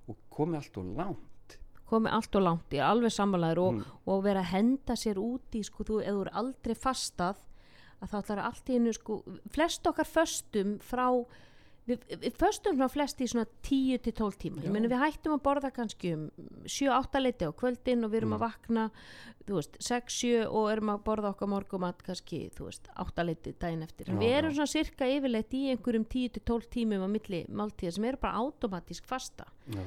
og komið allt og langt komið allt og langt, ég er alveg sammálaður og, Mm. og vera að henda sér út í sko, þú, ef þú er aldrei fastað að þá ætlar allt í hennu sko, flest okkar föstum frá við, við föstum svona flest í svona 10 til 12 tíma, ég meni við hættum að borða kannski um 7-8 leiti á kvöldin og við erum Mm. að vakna þú veist, 6-7 og erum að borða okkar morgumat kannski, þú veist, 8 leiti daginn eftir, Já, við erum svona sirka yfirleitt í einhverjum 10 til 12 tímum á milli máltíða sem eru bara automatísk fasta. Já.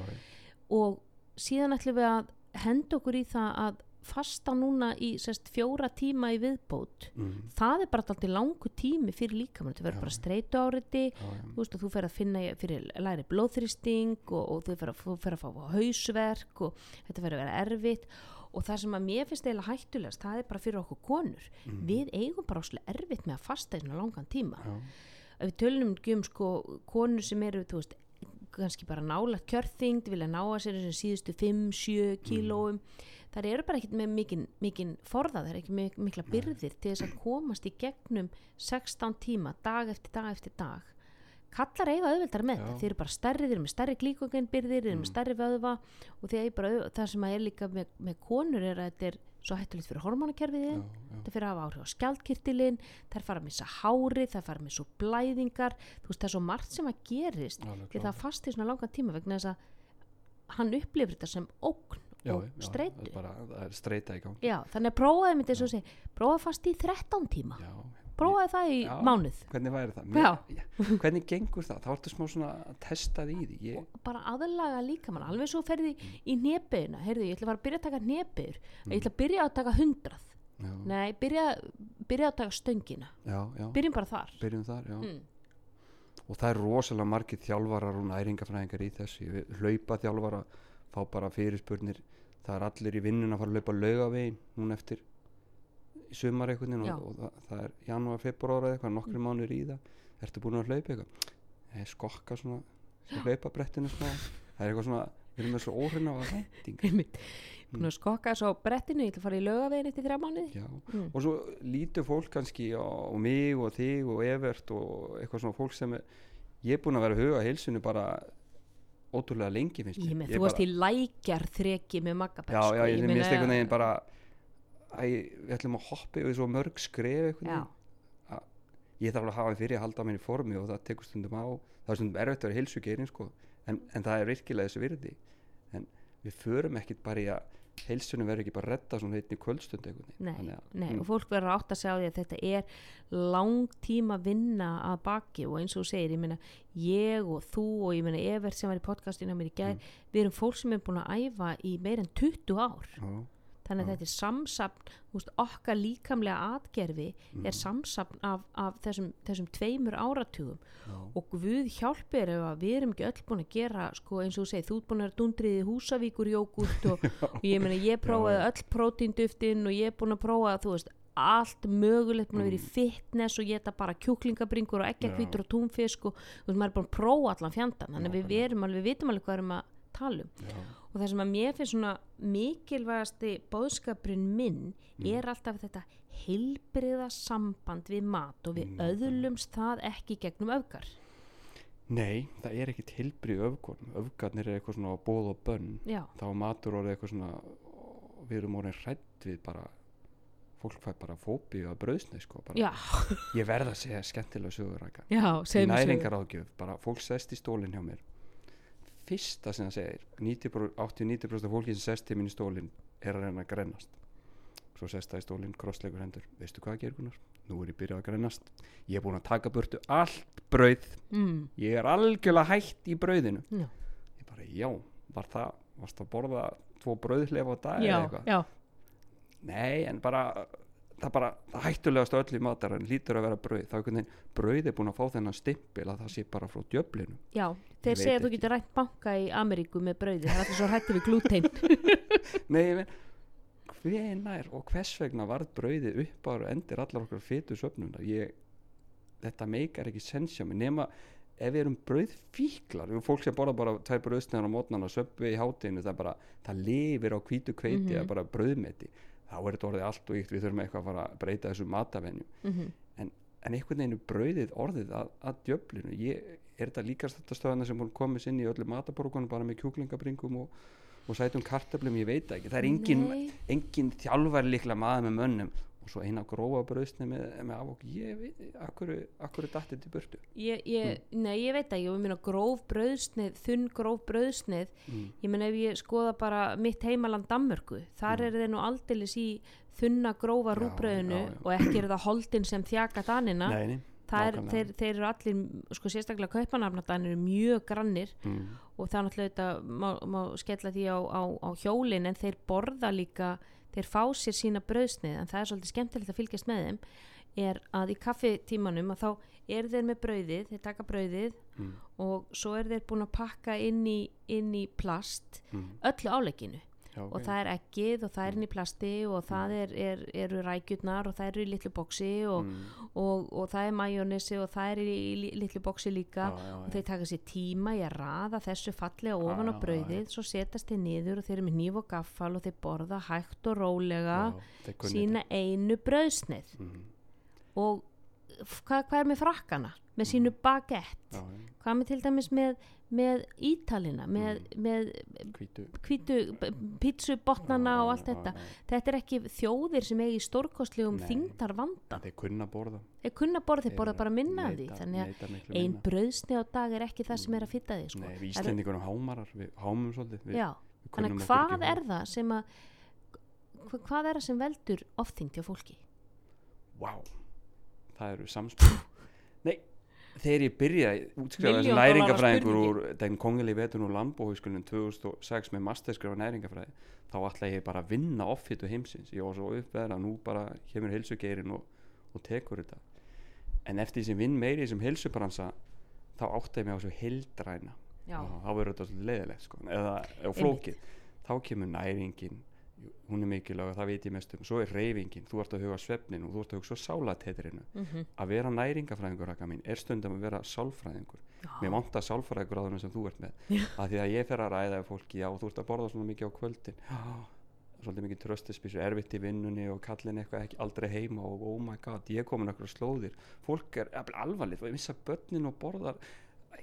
og síðan ætlum við að henda okkur í það að fasta núna í sest, fjóra tíma í viðbót. Mm. það er bara alltaf langu tími fyrir líkamann. Þetta verður bara streitu áriti Já, já. þú, þú fer að finna fyrir læri blóðþrýsting og, og þú fer að, þú fá hausverk og þetta verður að vera erfitt. Og það sem að mér finnst eiginlega hættulegast það er bara fyrir okkur konur. Mm. við eigum bara erfitt með að fasta í svona langan tíma. Já, við ekki um sko konur sem eru þú veist, kannski bara nála kjörþyngd, vilja ná að sér þessum síðustu 5-7 kílóum. Þar eru bara ekkert með mikinn mikinn forða, það er ekki með mikla byrðir til þess að komast í gegnum 16 tíma, dag eftir dag eftir dag. Kallar eiga auðveldar með þetta. Þeir eru bara stærri, þeir eru með stærri glíkogenbyrðir þeir eru með Mm. stærri vöðva og þeir eru bara, það sem að er líka með, með konur er að þetta er svo hættulegt fyrir hormonakerfið já, þinn já. þetta fyrir að hafa áhrif á skjaldkirtilinn þær fara að missa hári, þær fara að missa blæðingar, þú veist það er svo margt sem að gerist því það fast í svona langan tíma vegna þess að hann upplifir þetta sem ógn Já, og já, það streitu er bara, það er streita í gangi. Já, þannig að prófaði mitt eins og segir prófaði fast í 13 tíma. Já, prófaði það í Já. mánuð hvernig væri það? Já. já. hvernig gengur það? þá ertu smá svona að testa því ég, bara aðlaga líka mann alveg svo ferði Mm. í nebeina heyrðu, ég ætla að fara að byrja að taka nebeir ég ætla að byrja að taka hundrað já, nei, byrja, byrja að taka stöngina já, já, byrjum bara þar byrjum þar já. mm. og það er rosalega margir þjálfarar og næringafræðingar í þessu hlaupa þjálfara fá bara fyrirspurnir það er allir í vinnun að fara að hlaupa laugavegin núna eftir í sumar Já. og, og það, það er janúar, februar eða eitthvað nokkri mánuður í það. Ertu búin að hlaupa eitthvað? Nei, skokka svona hlaupa brettinu smá. Það er eitthvað svona við erum með svo óhrina á vænting einmitt. Búin að skokka svo brettinu, ég ætla að fara í laugavegin eftir þrjá mánuði. Mm. og svo lítur fólk kannski á, á mig og þig og Evert og eitthvað svona fólk sem er, ég er búin að vera að huga heilsunni bara ótrúlega lengi finnst Ég mér. með, Ég þú varst í lækjar þreki með maggabæk Já, já, ég, ég minnst einhvern veginn bara æ, við ætlum að hoppa yfir svo mörg skref ég þarf að hafa fyrir að halda á minni formi og það tekur stundum á. Það er stundum erfitt að vera heilsugerin sko. en, en það er virkilega þessu virði. En við förum ekkit bara í að heilsunum verður ekki bara að redda svona einni kvöldstund einhvern veginn. Nei, að- nei mm, og fólk verður að átta sig á því að þetta er langtíma vinna að baki og eins og þú segir, ég meina ég og þú og ég meina Evert sem var í podcastinu á mér í gær, Mm. við erum fólk sem er búin að æfa í meir en 20 ár. Já, þannig að þetta er samsapn þú veist, okkar líkamlega atgerfi mm, er samsapn af, af þessum, þessum tveimur áratugum. Já, og Guð hjálpir ef að við erum ekki öll búin að gera sko eins og þú segir, þú ert búin að vera dundrið í húsavíkur jógurt og, og ég meina ég prófaði öll prótínduftinn og ég er búin að prófa þú veist allt mögulegt, í Mm. fitness og geta bara kjúklingabringur og hvítur og túnfisk og þú veist maður er búin að prófa allan fjandan þannig að við, verum alveg, við vitum alveg hvað erum að tala um. Já, og það sem að mér finnst svona mikilvægasti bóðskapurinn minn Mm. er alltaf þetta heilbriða samband við mat og við Nákvæmlega. öðlumst það ekki gegnum öfgar Nei, það er ekkit heilbrið öfgorm öfgarnir er eitthvað svona bóð og bönn já, þá matur orðið eitthvað svona við erum orðin hrætt við bara fólk fær bara fóbíu að brauðsneið sko bara. ég verð að segja skemmtilega sögur rækka sögu. næringaráðgjöf, bara fólk sest í stólinn hjá mér fyrsta sem það segir 90%, 80-90% af fólki sem sest til í stólinn er að reyna að grennast. Svo sest það í stólinn, krossleikur hendur. Veistu hvað gerir Gunnar? Nú er ég byrjað að grennast. Ég er búin að taka burtu allt brauð. Mm, ég er algjörlega hætt í brauðinu. Já, ég bara, já, var það varst að borða tvo brauðhlefa á dag eða eitthvað? nei, en bara það bara, hættulegast öll í matar en lítur að vera brauð, þá er einhvern veginn brauð er búin að fá þennan stimpil að það sé bara frá djöflinu já þeir segja að þú getur rætt banka í Ameríku með brauði, það er alltaf svo hrætti við glútein. Nei, ég veit hvenær og hvers vegna varð brauðið upp ára endir allar okkar fytu söfnunar ég, þetta meikar ekki sensja mig nema ef við erum brauðfíklar erum fólk sem borða bara tvær brauðsnegar á mótnana söpvi í hátinu, það bara það lifir á hvítu kveiti bara brauðmeti þá er þetta orðið allt og ykt við þurfum eitthvað að fara að breyta þessu matavenju. Mm en einhvern veginn er brauðið orðið að, að djöflinu. Ég, er þetta líkast þetta stöðana sem hún komist inn í öllu mataborgunum bara með kjúklingabringum og, og sætum kartöflum, ég veit ekki. Það er engin, engin þjálfari líklega maður með mönnum og svo eina grófa bröðsni með, með afók ég veit, akkur, akkur er dattið til burtu Ég, ég, Nei, ég veit ekki, ég meina gróf brauðsnið, þunn gróf brauðsnið, mm. ég meina ef ég skoða bara mitt heimaland Danmörku, þar Mm. er þeir nú aldeilis í þunna grófa Já, rúbrauðinu já, já. og ekki er það holdin sem þjaka danina, nei, nei, er, þeir, þeir eru allir, sko sérstaklega kaupanafnadanir eru mjög grannir mm. og það er náttúrulega má, má skella því á, á, á hjólin en þeir borða líka þeir fá sér sína brauðsnið en það er svolítið skemmtilegt að fylgjast með þeim er að í kaffitímanum að þá er þeir með brauðið, þeir taka brauðið Mm. og svo er þeir búin að pakka inn í, inn í plast Mm. öllu álegginu Já, og ok. það er eggið og það er inn í plasti og það er, er, eru rækjurnar og það eru í litlu boksi og, mm. og, og það er majónesi og það er í, í li- litlu boksi líka. Já, já, og þeir taka sér tíma í að raða þessu fallega ofan á brauðið svo setast þeir niður og þeir eru með nýf og gaffal og þeir borða hægt og rólega sína einu brauðsnið. Mm. og hvað, hvað er með frakkana? Með sínu bagett já, já, hvað með til dæmis með, með ítalina með, Mm. með hvítu pítsubotnana og allt þetta já. þetta er ekki þjóðir sem eigi stórkostlegum Nei. þingdar vanda þeir kunna borða þeir kunna borða, þeir borða bara minna af því þannig að neyta miklu ein minna. brauðsni á dag er ekki það sem er að fitta því sko. Nei, við Íslendingunum hámarar, við hámum svolítið við, við þannig hvað er það sem að hva- hvað er það sem veldur ofþyngd hjá fólki? Vá, það eru samspil Nei, þegar ég byrjaði útskrifa þessi Milljón dollara næringafræðingur úr den kongeli vetun úr Lambóhauðskulun 2006 með masterskrifa næringafræði þá ætla ég bara að vinna offitu heimsins. Ég var svo uppveðra, nú bara kemur heilsugeirin og, og tekur þetta. En eftir því sem vinn meiri í þessum heilsubransa þá átti ég mig á svo og þá verður þetta svolítið leiðilegt sko. eða flókið. Þá kemur næringin hún er mikilvæg og það veit ég mest um. Svo er reyfingin, þú ert að huga svefnin og þú ert að huga sálatetrinu mm að vera næringafræðingur raka mín er stundum að vera sálfræðingur. Mér vantar sálfræðingur á þennan sem þú ert með. Að því að ég fer að ræða fólki já þú ert að borða svona mikið á kvöldin. Já, svolítið mikið tröstisbísu erfitt í vinnunni og kallin eitthvað ekki aldrei heima og oh my god, ég er komin okkur slóðir. Fólk er alvarlegt og ég missa börnin og borðar.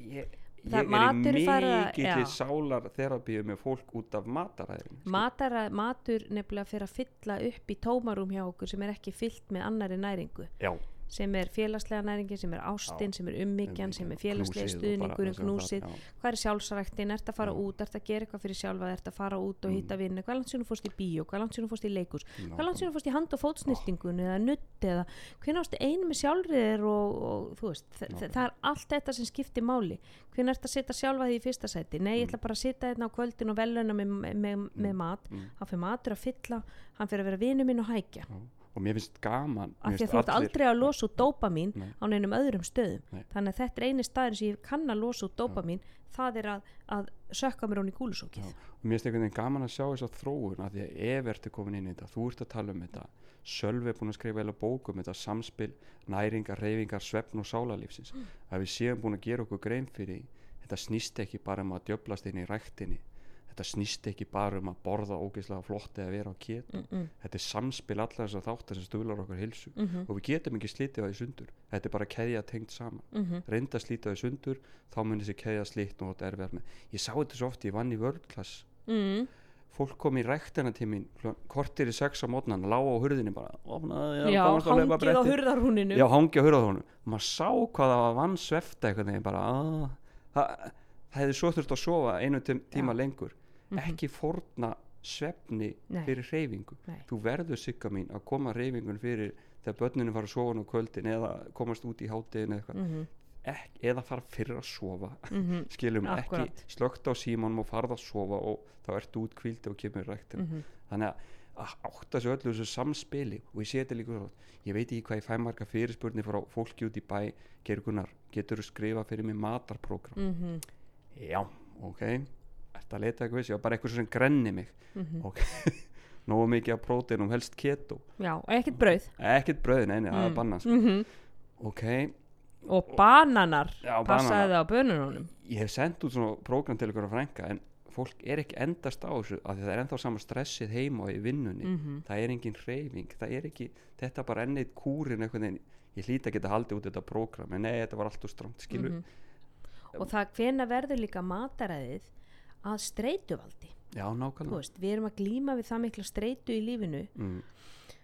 Ég, Það- ég er í mikið sálar þerapíu með fólk út af mataræðinu Matara, matur nefnilega fyrir að fylla upp í tómarum hjá okkur sem er ekki fyllt með annari næringu. Já, sem er félagslega næringin, sem er ástin, Já. sem er ummyggjan, sem er félagslega stuðningurinn, knúsið. hvað er sjálfsræktin, ert að fara Já. út? Ert að gera eitthvað fyrir sjálfa, ert að fara út og hitta vinnu? Hvað langt þú fórst í bíó, hvað langt þú fórst í leikus hvað langt þú fórst í hand- og fótsnýrtingun eða nutt eða hvernig ástu einu með sjálfriðir og, og þú veist, Nákvæmlega. það er allt þetta sem skiptir máli. Hvernig ert að setja sjálfa því í fyrsta sæti? Nei, ég ætla bara að setja þetta á kvöldin og veluna með, með, með mat, mm. hann fyrir matur að fylla hann fyrir að vera vinu minn og hækja. Og mér finnst gaman af mér því að þú ert aldrei að losa út dópamín Nei. á neinum öðrum stöðum Nei. þannig að þetta er eini staðin sem ég kann að losa út dópamín það er að, að sökka mér hún í gúlusókið Já, og mér finnst einhvern veginn gaman að sjá þess að þróun að því að Evert er komin inn í þetta þú ert að tala um þetta Sölvi er búin að skrifa eða bókum þetta samspil næringar, reyfingar, svefn og sálarlífsins Mm. að við séum búin að gera okkur grein fyrir þetta snýst ekki bara um að djöblast inn í ræktinni þetta snýst ekki bara um að borða ógeðslega flott eða vera á kjet mm -mm, þetta er samspil allar þess að þáttar sem stuðlar okkur hilsu mm -hmm, og við getum ekki slítið á því sundur. Þetta er bara keðja tengt saman. Mm -hmm. reynda að slíta því sundur þá mun þessi keðja slít og þetta er verð með. Ég sá þetta svo oft, ég vann í world class. Mm, fólk kom í ræktina til mín kortir í sex á mótnan, lága á hurðinni bara, opnaði, já, á hangið á hurðarhúninu. Já, hangi á hurðarhónu maður sá hvað það var að það, hefði svo þurft að sofa einu tím- tíma Já. lengur Mhm. ekki fórna svefni Nei. fyrir reyfingu Nei. þú verður sigga mín að koma reyfingun fyrir þegar börninu fara að sofa á kvöldin eða komast út í hátíðin eða, mm -hmm, Ek, eða fara fyrir að sofa. Mm -hmm, skilum ekki Akkúrat. slögt á símanum og farða að sofa og þá ertu út kvíldi og kemur í ræktina mhm. þannig að átta sig öllu þessu samspili og ég sé þetta líka svo ég veit ekki hvað ég fæ marga fyrirspurnir frá fólki út í bæ. Gergunar, getur þú skrifa fyrir mig matarprogram mhm, já, ok Ertu að leita eitthvað, ég var bara eitthvað sem grenni mig. Mhm. ok, nógu mikið af próteinum helst keto, já, og ekkert brauð. Ekkert bröðin eini, það er Mm. bannað sko. mm ok, og bananar. Já, passaði bananar. það á bönunum ég hef sendt út svona prógram til ykkur að frænka en fólk er ekki endast á þessu af því það er ennþá sama stressið heima og í vinnunni. Mm það er engin hreyfing það er ekki, þetta bara enn eitt kúrin einhvern veginn, ég hlýta að geta haldið út þetta prógram en nei, þetta var allt og stramt skilur. Mhm. og það hvena verður líka mataræðið að streituvaldi. Já, nákvæmlega. Veist, við erum að glíma við það mikla streitu í lífinu. Mm,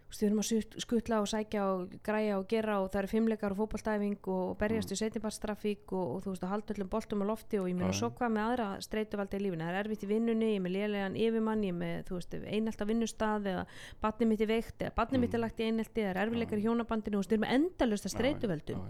veist, við erum að skutla og sækja og græja og gera og það eru fimmleikar og fótballtæfing og berjast við setjumbarstrafík og, og þú veist að halda öllum boltum á lofti og ég meina svo hvað með aðra streituvaldi í lífinu? Það er erfitt í vinnunni, ég með lélegan yfirmann ég með, þú veist, einhelt á vinnustað eða batnið mitt er veikt eða batnið mitt er lagt í einhelti eða er erfileikar í hjónabandinu þú veist, við erum endalust að já,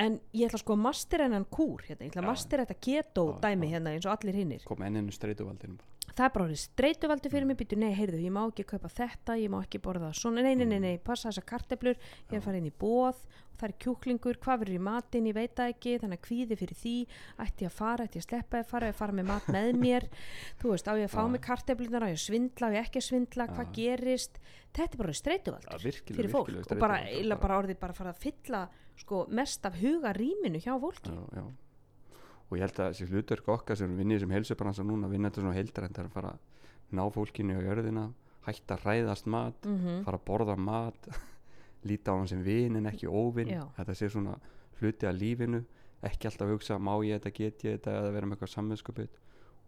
en ég ætla sko að master hennan kúr hérna, ég ætla að Já. master þetta keto dæmi hérna eins og allir hinnir kom enninu streituvaldinu bara. Það er bara orðið streituvaldi fyrir mig býtu, nei, heyrðu, ég má ekki kaupa þetta ég má ekki borða svona, nei, nei, nei, nei, passa þessar karteblur ég er inn í bóð það er kjúklingur, hvað verður í matinn, ég veit ekki þannig að kvíði fyrir því, ætti ég að fara ætti ég að sleppa fara, að fara með mat með mér þú veist, á ég að fá mig karteblunar á ég að svindla, á ég ekki að svindla, hvað gerist? Þetta er bara virkilega, fyrir fólk og bara, bara- bara orðið bara að fara að fylla sko, mest af huga rýminu hjá fólki. Já, já. Og ég held að þessi hlutverk okkar sem vinnir sem heilsubransa núna vinna þetta svona heildrænt það er að fara að ná fólkinu á jörðina hætta að ræðast mat mm fara að borða mat líta á hann sem vin en ekki óvin. Já. þetta sé svona hluti af lífinu. Ekki alltaf að hugsa má ég þetta, get ég þetta eða vera með eitthvað sammenskupið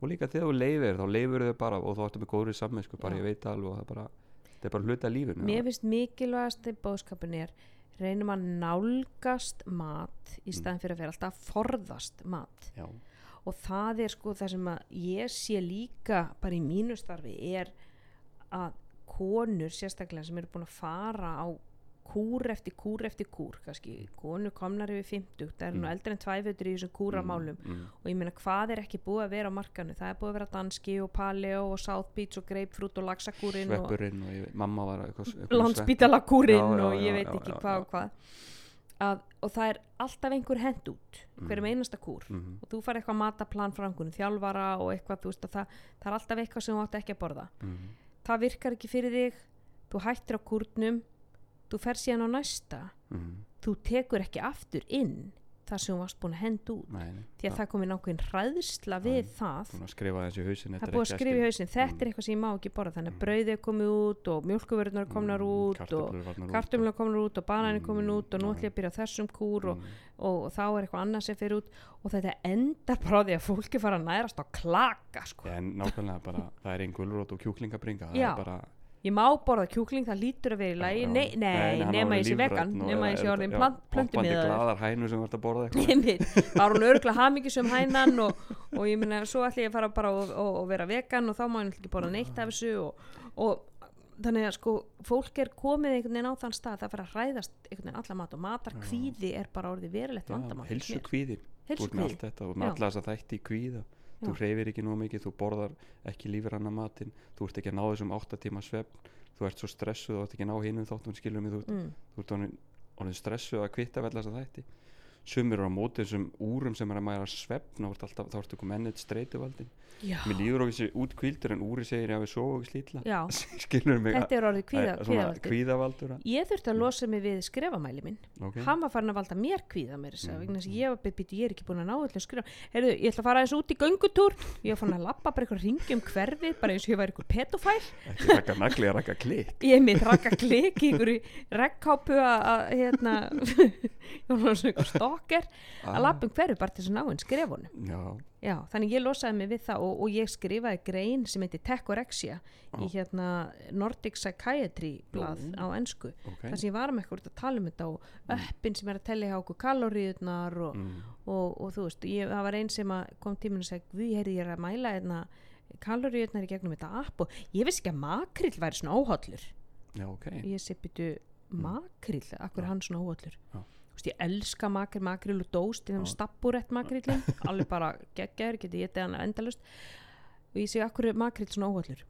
og líka þegar þú leifir þá leifir þau bara og þá ertu með góðri sammensku bara ég veit alveg það er bara þetta er bara hluti af lífinu Mér finnst mikilvægast í bóðskapin er reynum að nálgast mat í staðin fyrir að vera alltaf forðast mat. Já, og það er sko það sem að ég sé líka bara í mínu starfi er að konur sérstaklega sem eru búin að fara á kúr eftir kúr eftir kúr kannski. Konur komnar yfir 50 það eru nú Mm. eldri en tvæfötur í þessum kúramálum. mm, og ég meina hvað er ekki búið að vera á markanu það er búið að vera danski og paleo og south beach og grapefruit og laxakúrin og sveppurinn og ég, veit- mamma var já, og ég veit ekki já, hvað já. og hvað. Að, og það er alltaf einhver hend út hverjum einasta kúr. Mm, og þú far eitthvað mataplan frá einhvern þjálfara og eitthvað, þú veist að það, það er alltaf eitthvað sem þú átt ekki að borða. Mm, það virkar ekki fyrir þig þú hættir á kúrnum þú fer síðan á næsta. Mm, þú tekur ekki aftur inn þar sem þú varst búin að henda út. Nei, því að það komin ákveðin hræðsla við það. búin hausin það er búið að skrifa í hausinn, þetta er eitthvað sem ég má ekki borða. Þannig að brauðið er komið út og mjölkuvörðunar er komnar út og kartumlu er komin út og banan er komin út og nú ætlum ég að byrja þessum kúr og, og, þá er eitthvað annað sem fyrir út og þetta endar bara á því að fólki fara að nærast á klaka sko. en nákvæmlega bara það er einn gulrót og kjúklingabringa það ég má borða kjúkling, það lítur að vera í lagi. já. nei, nei, hann nema var ég sé vegan nema ég sé orðin hoppandi í það glaðar hænur sem vart að borða eitthvað. Er hún örgulega hamingisum hænan og, og ég meina, svo ætla ég að fara bara og, og, og vera vegan og þá má ég ekki borða neitt af þessu og, og þannig að sko fólk er komið einhvern veginn á þann stað það fara að hræðast einhvern veginn alla mat og matar. Kvíði er bara orðið verulegt vandamál hilsu kvíði þú Já. þú hreyfir ekki nú mikið, þú borðar ekki lífranna matinn, þú ert ekki að ná þessum 8 tíma svefn, þú ert svo stressuð og ert ekki að ná hinum þáttum skilum þú, ert- mm, þú orðin stressuð að kvitta vel þess að þætti sumir eru á móti þessum úrum sem er að mæra svefn og alltaf, þá ertu komið ennett streituvaldin. Já, mér líður okkur sér út kvildur en úri segir ég að við sofa okkur slítla þetta er orðið kvíða, kvíðavaldur. kvíðavaldur ég þurfti að losa mig við skrefamæli minn. Okay. hann var farin að valda mér kvíða mér þess að Mm. þess að ég var býtt, ég er ekki búin að ná öllum skrifa. Heyrðu, ég ætla að fara aðeins út í göngutúr. Ég farin að lappa bara eitthvað ringi um hverfið bara eins og ég var eitthvað petofæl ég er mitt rakka klik ég stokker Ah. að lappa um hverfið bara til þess að ná einn skrefunum já, já, þannig ég losaði mig við það og, og ég skrifaði grein sem heitir Tekorexia í Já. hérna Nordic Psychiatry blað Nú. á ensku ok þar sem ég var með eitthvað að tala um þetta og öppin sem er að tellja hjá okkur kaloríunar og, mm. og, og þú veist, ég, það var einn sem kom tíminn og segi, við heyrði ég að mæla hérna kaloríunar í gegnum þetta app og ég vissi ekki að makrill væri svona óhollur já, ok ég sé byttu makrill, akkur Já. hann svona óhollur Já. Ég elska makrill, makrill og dóst Já. hef stappurett makrillin, alveg bara geggjaður, geti ég hann endalust og ég sé akkur er makrill svona óhollur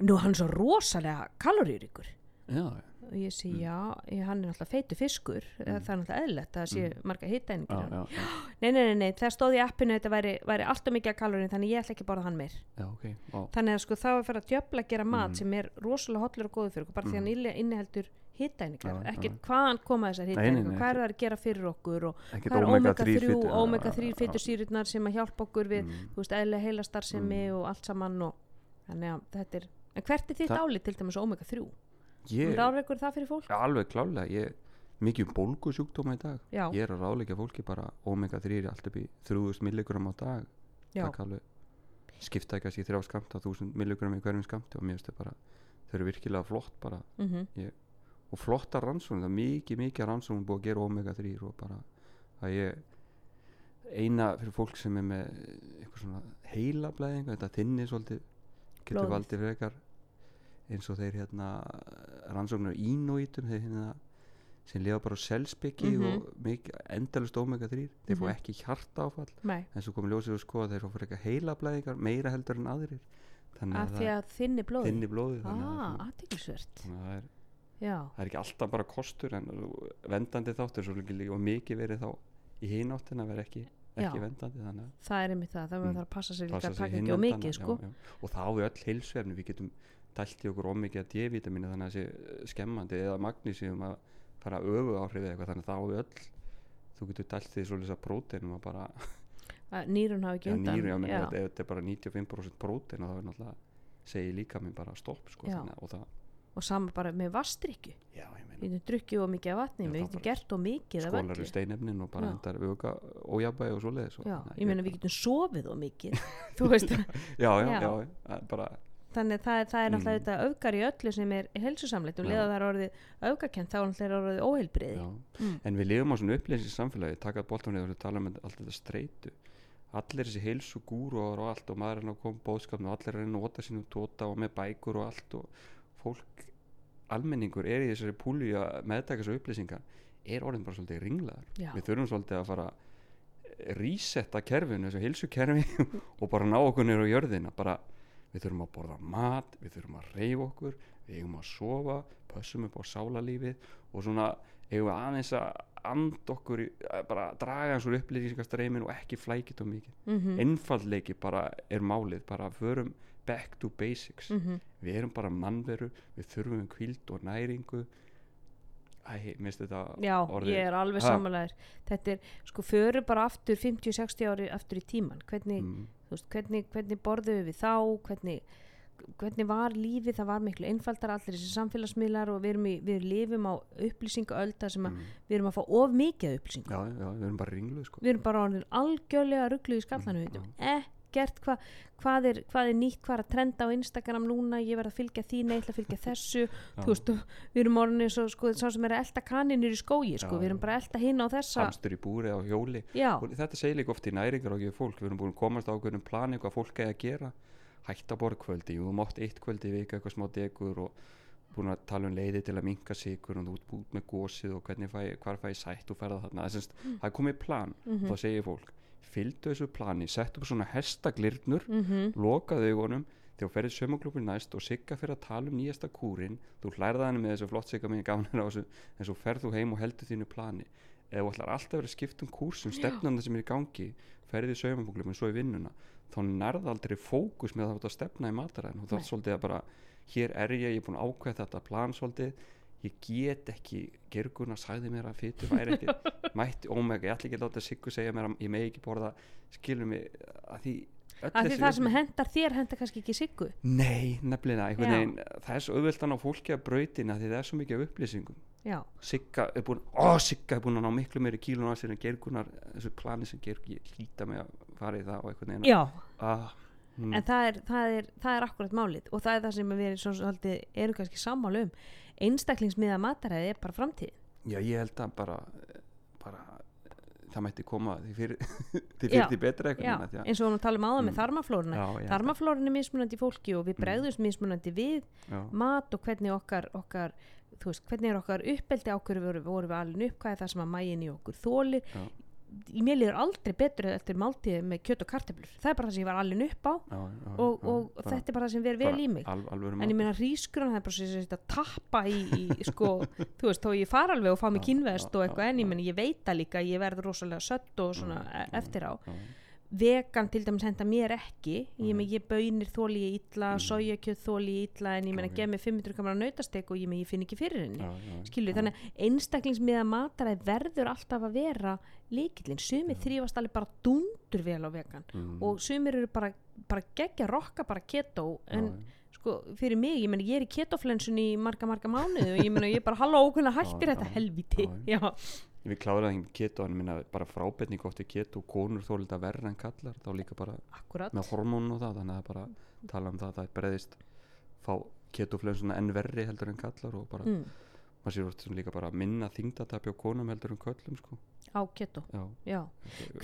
nú er hann svo rosalega kaloríuríkur já, og ég sé Mm. já, hann er náttúrulega feitu fiskur mm. það er eðlilegt að það sé Mm. marga hittæningar nei, nei, nei, nei, það stóð í appinu þetta væri, væri alltaf mikið af kaloríum þannig ég ætla ekki að borða hann meir já, ok Vá. þannig að sko þá er fyrir að djöfla að gera mat Mm. sem er rosalega hollur og góður fyrir okkur bara því hann inne- inniheldur hittæningar já. hvaðan koma þessar hittæningar hvað er það að gera fyrir okkur og ekkert hvað er omega omega 3 3, fitu- omega já, 3 já, fytusýrurnar sem að hjálpa okkur við mm. þú veist, eðlega heilastarfsemi Mm. og allt saman og þannig að þetta er en hvert er þitt Það- álið til dæmis á omega 3? ég, Ráðreikur það fyrir fólk? alveg klálega ég, mikið um bólgusjúkdóma í dag Já, ég er að ráðleika fólki bara omega 3 allt upp í 3000 milligram á dag já, taka alveg skipta ekki í þrjá skamt á 1000 milligram í hverjum skamti og mér finnst þau bara þau eru virkilega flott bara mm og flottar rannsóknir, það er mikið mikið rannsóknir búið að gera omega 3 og bara að ég eina fyrir fólk sem er með eitthvað svona heilablæðinga þetta þinni svolítið getur Blóðið. valdið frekar eins og þeir hérna rannsóknir á ínóítum þeir hérna sem lifa bara á selsbyggi Mhm. og mikið, endalust omega 3 þeir fá Mhm. ekki hjarta áfall Nei, en svo komið ljósið og skoða þeir fá frekar heilablæðingar meira heldur en aðrir þannig að því að þinni blóði þinni blóði að, Ah, þannig að það er Já, það er ekki alltaf bara kostur en vendandi þáttur svo líka líka og mikið verið þá í hináttina verið ekki, ekki Já. vendandi þannig að það er einmitt það, það Mm. þarf að passa sig líka að taka ekki á mikið já, sko já. og þá við öll heilsvefni við getum dælt í okkur ómikið að D-vitamínu þannig að það sé skemmandi eða magnísíum að fara öfu áhrif eða eitthvað þannig að þá við öll þú getur dælt því svolítið að próteinum að bara að nýrun hafi ekki já, undan nýru, já, meni, já. ef þetta er bara 95% prótein þá er náttúrulega segir líka minn bara stopp sko, Já. þannig, að- og það, og sama bara með vastrykju ég við getum drukkið og mikið af vatni Já, við getum gert og mikið af skólar öllu í steinefnin og bara Já. endar auka ójabæði og svoleiðis og já, að ég meina við getum sofið og mikið þú veist já, já, Já. já, það bara þannig að það, er- það er náttúrulega Mm. þetta öfgar í öllu sem er helsusamleitt og Já. leða það er orðið öfgakent þá er náttúrulega orðið óheilbriði mm. en við lifum á svona upplýsins samfélagi taka bóltanlega og tala um allt þetta streitu allir þessi heilsu gúru og allt og maður er að koma bóðskapn og allir er að nota sínum tóta og með bækur og allt og fólk, almenningur er í þessari púli að meðtaka þessu upplýsingar er orðin bara svolítið ringlaðar Já. við þurfum svolítið að fara resetta kerfinu, þessu heilsukerfi og bara ná okkur niður á jörðina. Bara við þurfum að borða mat við þurfum að reyfa okkur, við eigum að sofa pössum upp á sálarlífið og svona eigum við aðeins að and okkur, bara draga eins úr upplýsingastreimin og ekki flækit og mikið. Mm einfaldleiki bara er málið bara förum back to basics. -hmm. við erum bara mannveru við þurfum kvíld og næringu. Æ, minnst þetta Já, orðið ég er alveg sammálaður. Þetta er, sko, föru bara aftur 50-60 ári aftur í tíman hvernig, mm, veist, hvernig, hvernig borðum við þá? Hvernig, hvernig var lífið? Það var miklu einfaldar allir þessi samfélagsmiðlar og við, erum í, við lifum á upplýsingaölda sem að mm, við erum að fá of mikið af upplýsingum. Já, já, við erum bara ringluð sko. við erum bara orðin algjörlega ruggluð í skallanum við veitum ekkert hva, hvað, er, hvað er nýtt, hvað er að trenda á Instagram núna, ég verð að fylgja því ég ætla að fylgja þessu, þú veist við erum orðin eins og sko, sá sem er að elda kaninir í skógi, sko, Já, við erum bara að elda hinn á þessa, hamstur í búri á hjóli. Þetta segir líka oft í næringar og ekki fólk við erum búin að komast á okkur um plani hvað fólk eigi að gera. Hætta borðkvöldi, jú, þú mátt eitt kvöldi í vika eitthvað smá degur og búin að tala um leiði til að minka sigur og þú ert búin með gósið og hvernig fæ, hvar fæ ég sætt og ferða þarna, það er, er komið plan Mhm. og þá segir fólk, fylgdu þessu plani sett upp svona hestaglirnur mhm. lokaðu augunum þegar þú ferðið sömuklubin næst og sigga fyrir að tala um nýjasta kúrin þú hlærða henni með þessu flott sigga mín gafnir á þessu en svo ferð þú heim og heldur þínu plani. Ef þú ætlar alltaf að vera að skipta um kúrsum stefnanda sem er í gangi ferðið í sömuklubin svo í vinnuna þá nærða aldrei fókus með að þú ert að stefna í mataræðin og það Nei. er svolítið að bara hér er ég, ég er búin að ákveða þetta plan svolítið ég get ekki gerguna sagði mér að fytu væri ekki mætti ómega, ég ætla ekki að láta Siggu segja mér að ég megi ekki borða skilur mig að því af því það sem hendar þér hendar kannski ekki siggu. Nei, nefnilega, veginn það er svo auðvelt að ná fólki að brautina því það er svo mikið af upplýsingum. Sigga er búin, ó Sigga er búin að ná miklu meiri kílun á sér en gergunar þessu plani sem gerg, ég hlýta mig að fara í það og já. Ah, mm, en það er, það, er, það er akkurat málið og það er það sem við erum, svo, svolítið, erum kannski sammála um. Einstaklingsmiða mataræði er bara framtíð Já, ég held að bara, bara það mætti koma því fyrir því, Já, því betra já, því eins og við varum að tala um með Mm. þarmaflóruna. Já, þarmaflórin er mismunandi fólki og við Mm. bregðumst mismunandi við já, mat og hvernig okkar, okkar þú veist, hvernig er okkar uppeldi á hverju voru, við alveg upp, hvað er það sem að mægin í okkur þóli, já, í mér líður aldrei betur eftir máltíð með kjöt og kartöflur. Það er bara það sem ég var alveg upp á já, já, og, já, og bara- þetta er bara það sem verður vel bara í mig. al, en ég meina hrísgrun það er bara svo að tappa í, í sko, þú veist, þó ég fara alveg og fá mig Já, kynvest já, og eitthvað já, en ég já. meina ég veit það líka að ég verður rosalega sött og svona Já, e- já, eftir á. já, vegan til dæmis henda mér ekki. Ég, Nei. með, ég bönir þóli ég illa, Mm. sojakjöð þóli ég illa en ég meina gef mér 500 kamar nautastek og ég, með, ég finn ekki fyrir henni. Já, já, skilur já, þannig að einstaklingsmiða mataræð verður alltaf að vera líkillin, sumir þrýfast alveg bara dundur vel á vegan mm, og sumir eru bara, bara geggja rokka bara keto en sko fyrir mig, ég meina ég er í ketoflensun í marga marga mánuði og ég meina ég er bara halló, hvernig hættir þetta helviti já, við kláraðum keto en minna bara frábetning oft í keto konur þó lítið verra en kallar þá líka bara akkurat. með hormónu og það þannig að bara tala um það að það breyðist fá ketoflensuna enn verri heldur en kallar og bara mm, maður sér sem líka bara minna þingdatapi á konum heldur en köllum sko. Á keto. Já, já.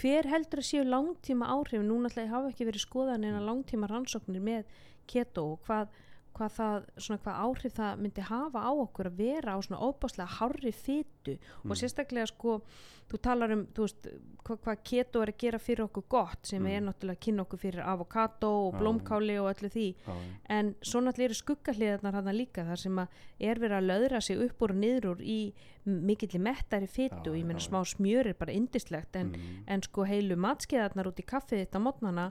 hver heldur að séu langtíma áhrif núna ætla ég hafa ekki verið skoðan en að langtíma rannsóknir með keto og hvað, hvað, það, svona, hvað áhrif það myndi hafa á okkur að vera á svona óbáslega hárri fytu og Mm. sérstaklega sko þú talar um þú veist, hvað, hvað keto er að gera fyrir okkur gott sem Mm. er náttúrulega að kynna okkur fyrir avokado og blómkáli og öllu því já. en svo náttúrulega eru skuggahliðarnar hann líka þar sem að er verið að löðra sig upp úr og niður úr í mikilli mettari fytu ég meina já, smá smjör er bara indislegt en, Mm, en sko heilu matskeiðarnar út í kaffið þetta mótnana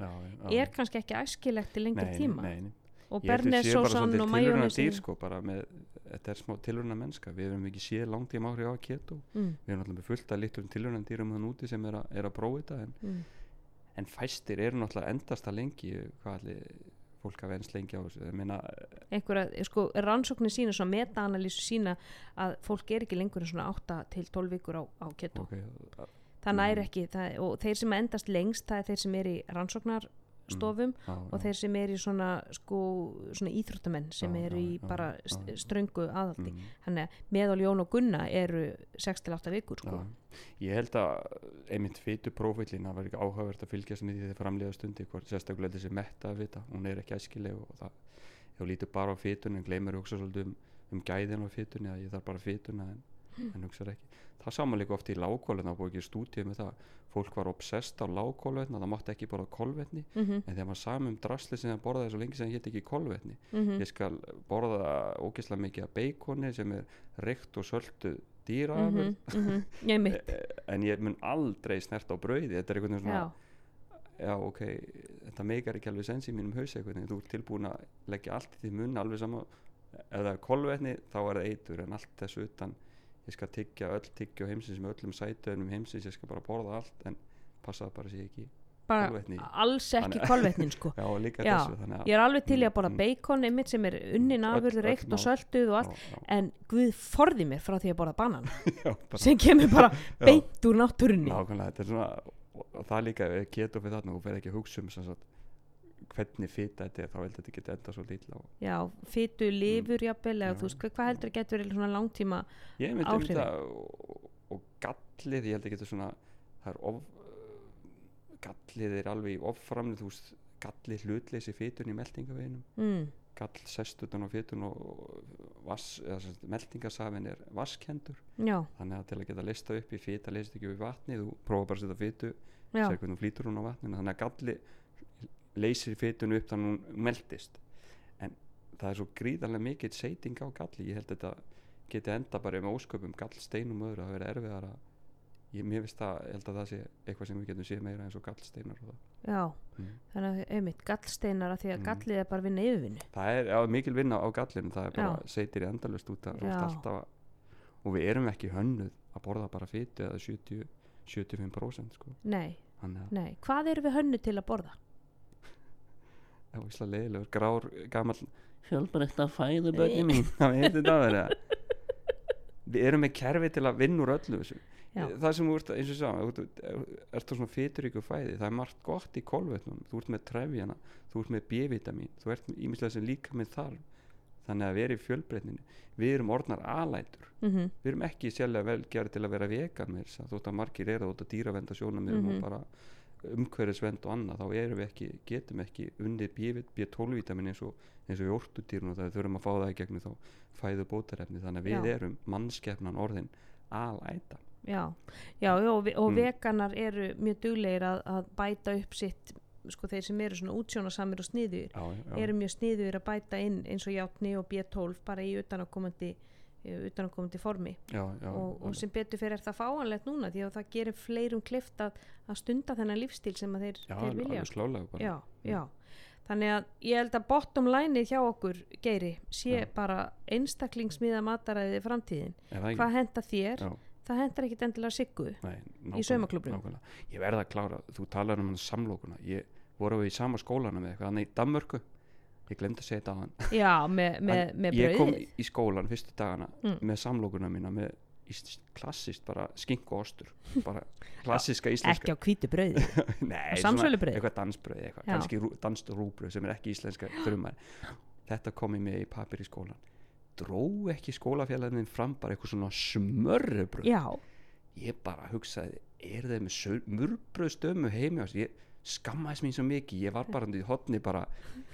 er kannski ekki æskilegt lengri Nei, tíma nei, nei. Og bernesósan og tilrauna majónesi dýr sko þetta er smá tilruna mennska við erum ekki séð langtíma áhrif á keto. Mm, við erum alltaf með fullt að litlum tilruna dýrum þann úti sem er, a, er að prófa þetta en, mm, en fæstir eru náttúrulega endast að lengi hvað allir fólk hafa enns lengi á þessu? Einhverja, sko, rannsóknir sína svo meta-analýsu sína að fólk er ekki lengur en svona 8 til 12 vikur á, á keto. Ok, það næri ekki, það, og þeir sem endast lengst það er þeir sem er í rannsóknarstofum já, og þeir sem er í svona sko, svona íþróttamenn sem Já, eru já, í já, bara já. st ströngu aðaldi mm, þannig að meðal Jón og Gunna eru 6-8 vikur sko. já. ég held að einmitt fytu það var ekki áhugavert að fylgjast með því þegar framlega stundi hvort sérstaklega þessi metta að vita hún er ekki æskileg og það þú lítur bara á fytun en gleymur hugsa svolítið um, um gæðin á fytunni að ég þarf bara fytuna en, en hugsaður ekki. Það saman líka oft í það búið ekki stúdíu með það. Fólk var obsessed á lágkólvetna það mátti ekki borða kolvetni. Mm -hmm, en þegar maður sami um drasli sem það borðaði svo lengi sem það hétt ekki kolvetni. Mm ég skal borða ógeðslega mikið af beikoni sem er reykt og söldu dýraafurð. Ég mitt. En ég mun aldrei snert á brauði. Þetta er einhvern veginn já, svona já. Ok, þetta meikar ekki alveg sens í mínum hausa veginn, þú ert tilbúin að leggja allt í því mun alveg sama ef það er kolvetni þá er það eitur. En allt þessu utan ég skal tyggja öll tyggja heimsins með öllum sætöðunum heimsins ég skal bara borða allt en passa það bara sé ekki bara kolvetni. alls ekki kolvetnin sko. Já líka Já, þessu að ég er alveg til í að borða Mm, mm. bacon einmitt sem er unnin afurður, reykt og sölduð og allt. Já, en Guð forði mér frá því að borða banan sem kemur bara beint úr náttúrunni. Nákvæmlega þetta er svona og, og það líka keto fyrir þarna og fer ekki að hugsa um hvernig fita þetta er þá heldur þetta geta enda svo lítla já, fytu, lifur jafnvel eða þú veist, hvað, hvað heldur að getur svona langtíma ég myndi um Áhrifin. þetta og, og gallið, ég held að geta svona það er of gallið er alveg í offramlið þú veist, gallið hlutleysi fytun í meldingaveginum mm, gall sest utan á fytun og meldingasafin er vasskendur já, þannig að til að geta lista upp í fyta leist ekki í vatni, þú prófa bara að setja fytu já, sér hvernig flýtur hún á vatninu. Þannig að galli leysir fytunu upp þannig að hún meldist en það er svo gríðarlega mikið seiting á galli, ég held að þetta geti enda bara með ósköpum gallsteinum öðru. Að vera erfiðar að ég, finnst það, held að það sé eitthvað sem við getum séð meira eins og gallsteinar og já. Mm. þannig að einmitt gallsteinar að því að Mm. gallið er bara vinna yfirvinnu það er já, mikil vinna á gallinu. Það er bara seitir í endalust út að, alltaf og við erum ekki hönnuð að borða bara fytu eða 70, 75% sko. nei, nei, hvað eru við hönnu til að borða það var ísla leiðilegur grár gammal hjálparegt að fæðu börni mín. Það veit þetta að vera við erum með kerfi til að vinna úr öllu þessu. Já. það sem þú ert eins og sá þú ert- þú svona fyturíku fæði það er margt gott í kolvetnum. Þú ert með trefjana, þú ert með B-vitamin þú ert með ímislega sem líka með þarf. Þannig að við erum í fjölbreytninni. Við erum orðnar alætur. Mm við erum ekki sérlega vel gerð til að vera vegan með þess að þótt að margir eru þótt að dýravenda sjónum Mhm. og bara umhverfisvend og annað þá erum við ekki, getum ekki unnið B- B12-vitamin eins og, eins og í ortudýrun og það við þurfum að fá það í gegnum þá fæðu bótarefni þannig að við Já. erum mannskefnan orðin alæta já, já, já og, og Mm. veganar eru mjög duglegir að, að bæta upp sitt sko þeir sem eru svona útsjónasamir og sniður já, já, eru mjög sniður að bæta inn eins og játni og B12 bara í utanakomandi utanakomandi formi. Já, já, og, og sem betur fyrir það fáanlegt núna því að það gerir fleirum klift að, að stunda þennan lífstíl sem að þeir, já, þeir vilja. slálega já þannig að ég held að bottom line hjá okkur geiri sé bara einstaklingsmiða mataræði framtíðin. Hvað henda þér, það hendar ekkit endilega siggu Nei, Í nákvæmlega, saumaklúbbnum? nákvæmlega. ég verða að klára, þú talar um samlokuna ég voru við í sama skólanu með eitthvað þannig í Danmörku ég glemdi að segja þetta á hann já, með, með, með ég kom í skólan fyrstu dagana Mm. með samlokuna mína með íst, klassist bara skink og ostur bara klassiska íslenska ekki á hvítu brauði? Nei, á svona samsölubrauði? eitthvað dansbröð eitthvað, kannski rú, danst rúbröð sem er ekki íslenska þrjumar þetta kom í mig í papir í skólan dró ekki skólafélagin fram bara eitthvað svona smörrubröð já, ég bara hugsaði er þeir með murbröð stömmu heimi á ég skammaðis mín svo mikið ég var bara í hotni bara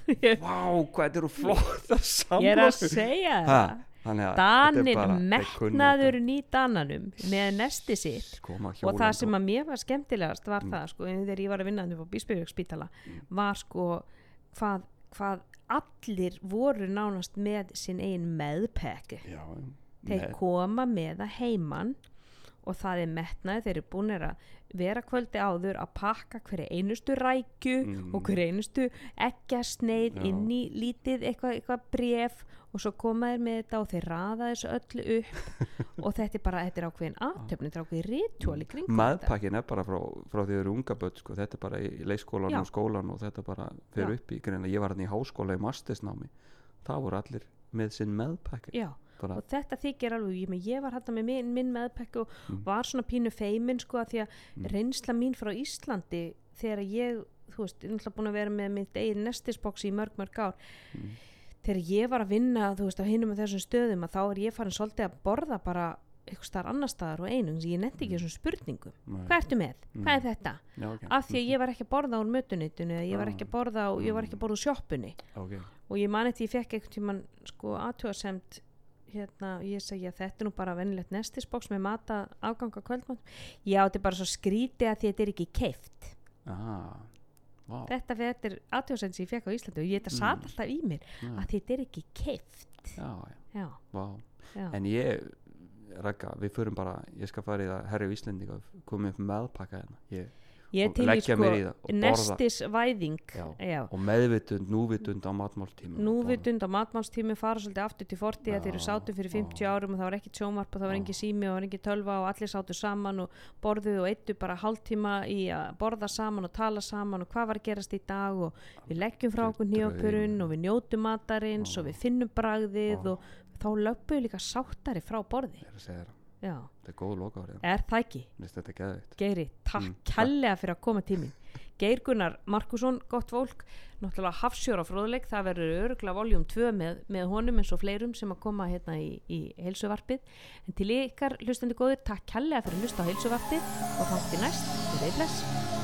vá hvað þetta eru flott að samla ég er að segja það. að Danin bara- metnaður í dananum með nesti sitt og það sem að mér var skemmtilegast var Mm. það sko, en þegar ég var að vinna á Bísbjörgsspítala var sko hvað, hvað allir voru nánast með sinn eigin meðpekki. Já, þeir með, koma með það heiman og það er metnaði þeir eru búin að vera kvöldi áður að pakka hverju einustu rækju Mm. og hverju einustu eggjasneið Já. inn í lítið eitthvað, eitthvað bref og svo koma þeir með þetta og þeir raða þessu öllu upp. Og þetta er bara, þetta er ákveðin aðtöfni, þetta er ákveðin ritual í kringum þetta. maðpakkin er bara frá, frá því þau eru unga börn sko, þetta er bara í leikskólan og skólan og þetta bara fer upp í ég var hann í háskóla í mastersnámi. Það voru allir með sinn meðpakkin Já, bara, og þetta þykir alveg ég, ég var hætta með minn, minn meðpekki og Mm. var svona pínu feimin sko að því að Mm. reynsla mín frá Íslandi þegar ég, þú veist, ég er náttúrulega búin að vera með mitt eigin nestisbox í mörg mörg ár Mm. þegar ég var að vinna þú veist á hinum og þessum stöðum að þá er ég farin svolítið að borða bara eitthvað starf annar staðar og einum ég nefndi ekki þessum spurningum nei, hvað ertu með, Mm. hvað er þetta já, okay. af því að ég var ekki að borða úr mötunitinu ég var Ah. ekki að borða á, ég var ekki að borða úr sjoppunni okay. og ég mani því ég fekk einhvern tímann sko aðtjóðasemt hérna, ég segi að þetta er nú bara venilegt nestisboks með mata afganga kvöldmátt já, þetta er bara svo skrítið að þetta er ekki keift ah, wow. þetta fyrir þetta er aðtjóðasemt sem ég fekk á Íslandi og ég þetta satt Mm. alltaf í mér já, að þetta er ekki keift já, já, já, wow. já, en ég Ragga, við förum bara, ég skal fara í það herri á Íslendinga og koma upp með meðpakka hérna. Ég, ég til í sko það nestisvæðing Já. já. og meðvitund, núvitund á matmáltíma núvitund á matmálstími fara svolítið aftur til forti að þeir eru Já, sátu fyrir 50 já. árum og það var ekki sjónvarp og það var Já. ekki sími og það var ekki tölva og allir sátu saman og borðuðu og eittu bara hálftíma í að borða saman og tala saman og hvað var að gerast í dag og við leggjum frá okkur nýjapurinn og við njótum matarins og við finnum bragðið Já. og þá löpuðu líka sáttari frá borði ég er að segja þér, já, þetta er góð lokaverið er það ekki? Geiri, takk Mm, kærlega fyrir að koma tímin Geir Gunnar Markusson, gott fólk náttúrulega hafsjóra fróðleik. Það verður öruglega voljum 2 með, með honum eins og fleirum sem að koma hérna í, í heilsuvarpið, en til ykkar hlustandi góður, takk kærlega fyrir að hlusta á heilsuvarpið og þá til næst, við veit bless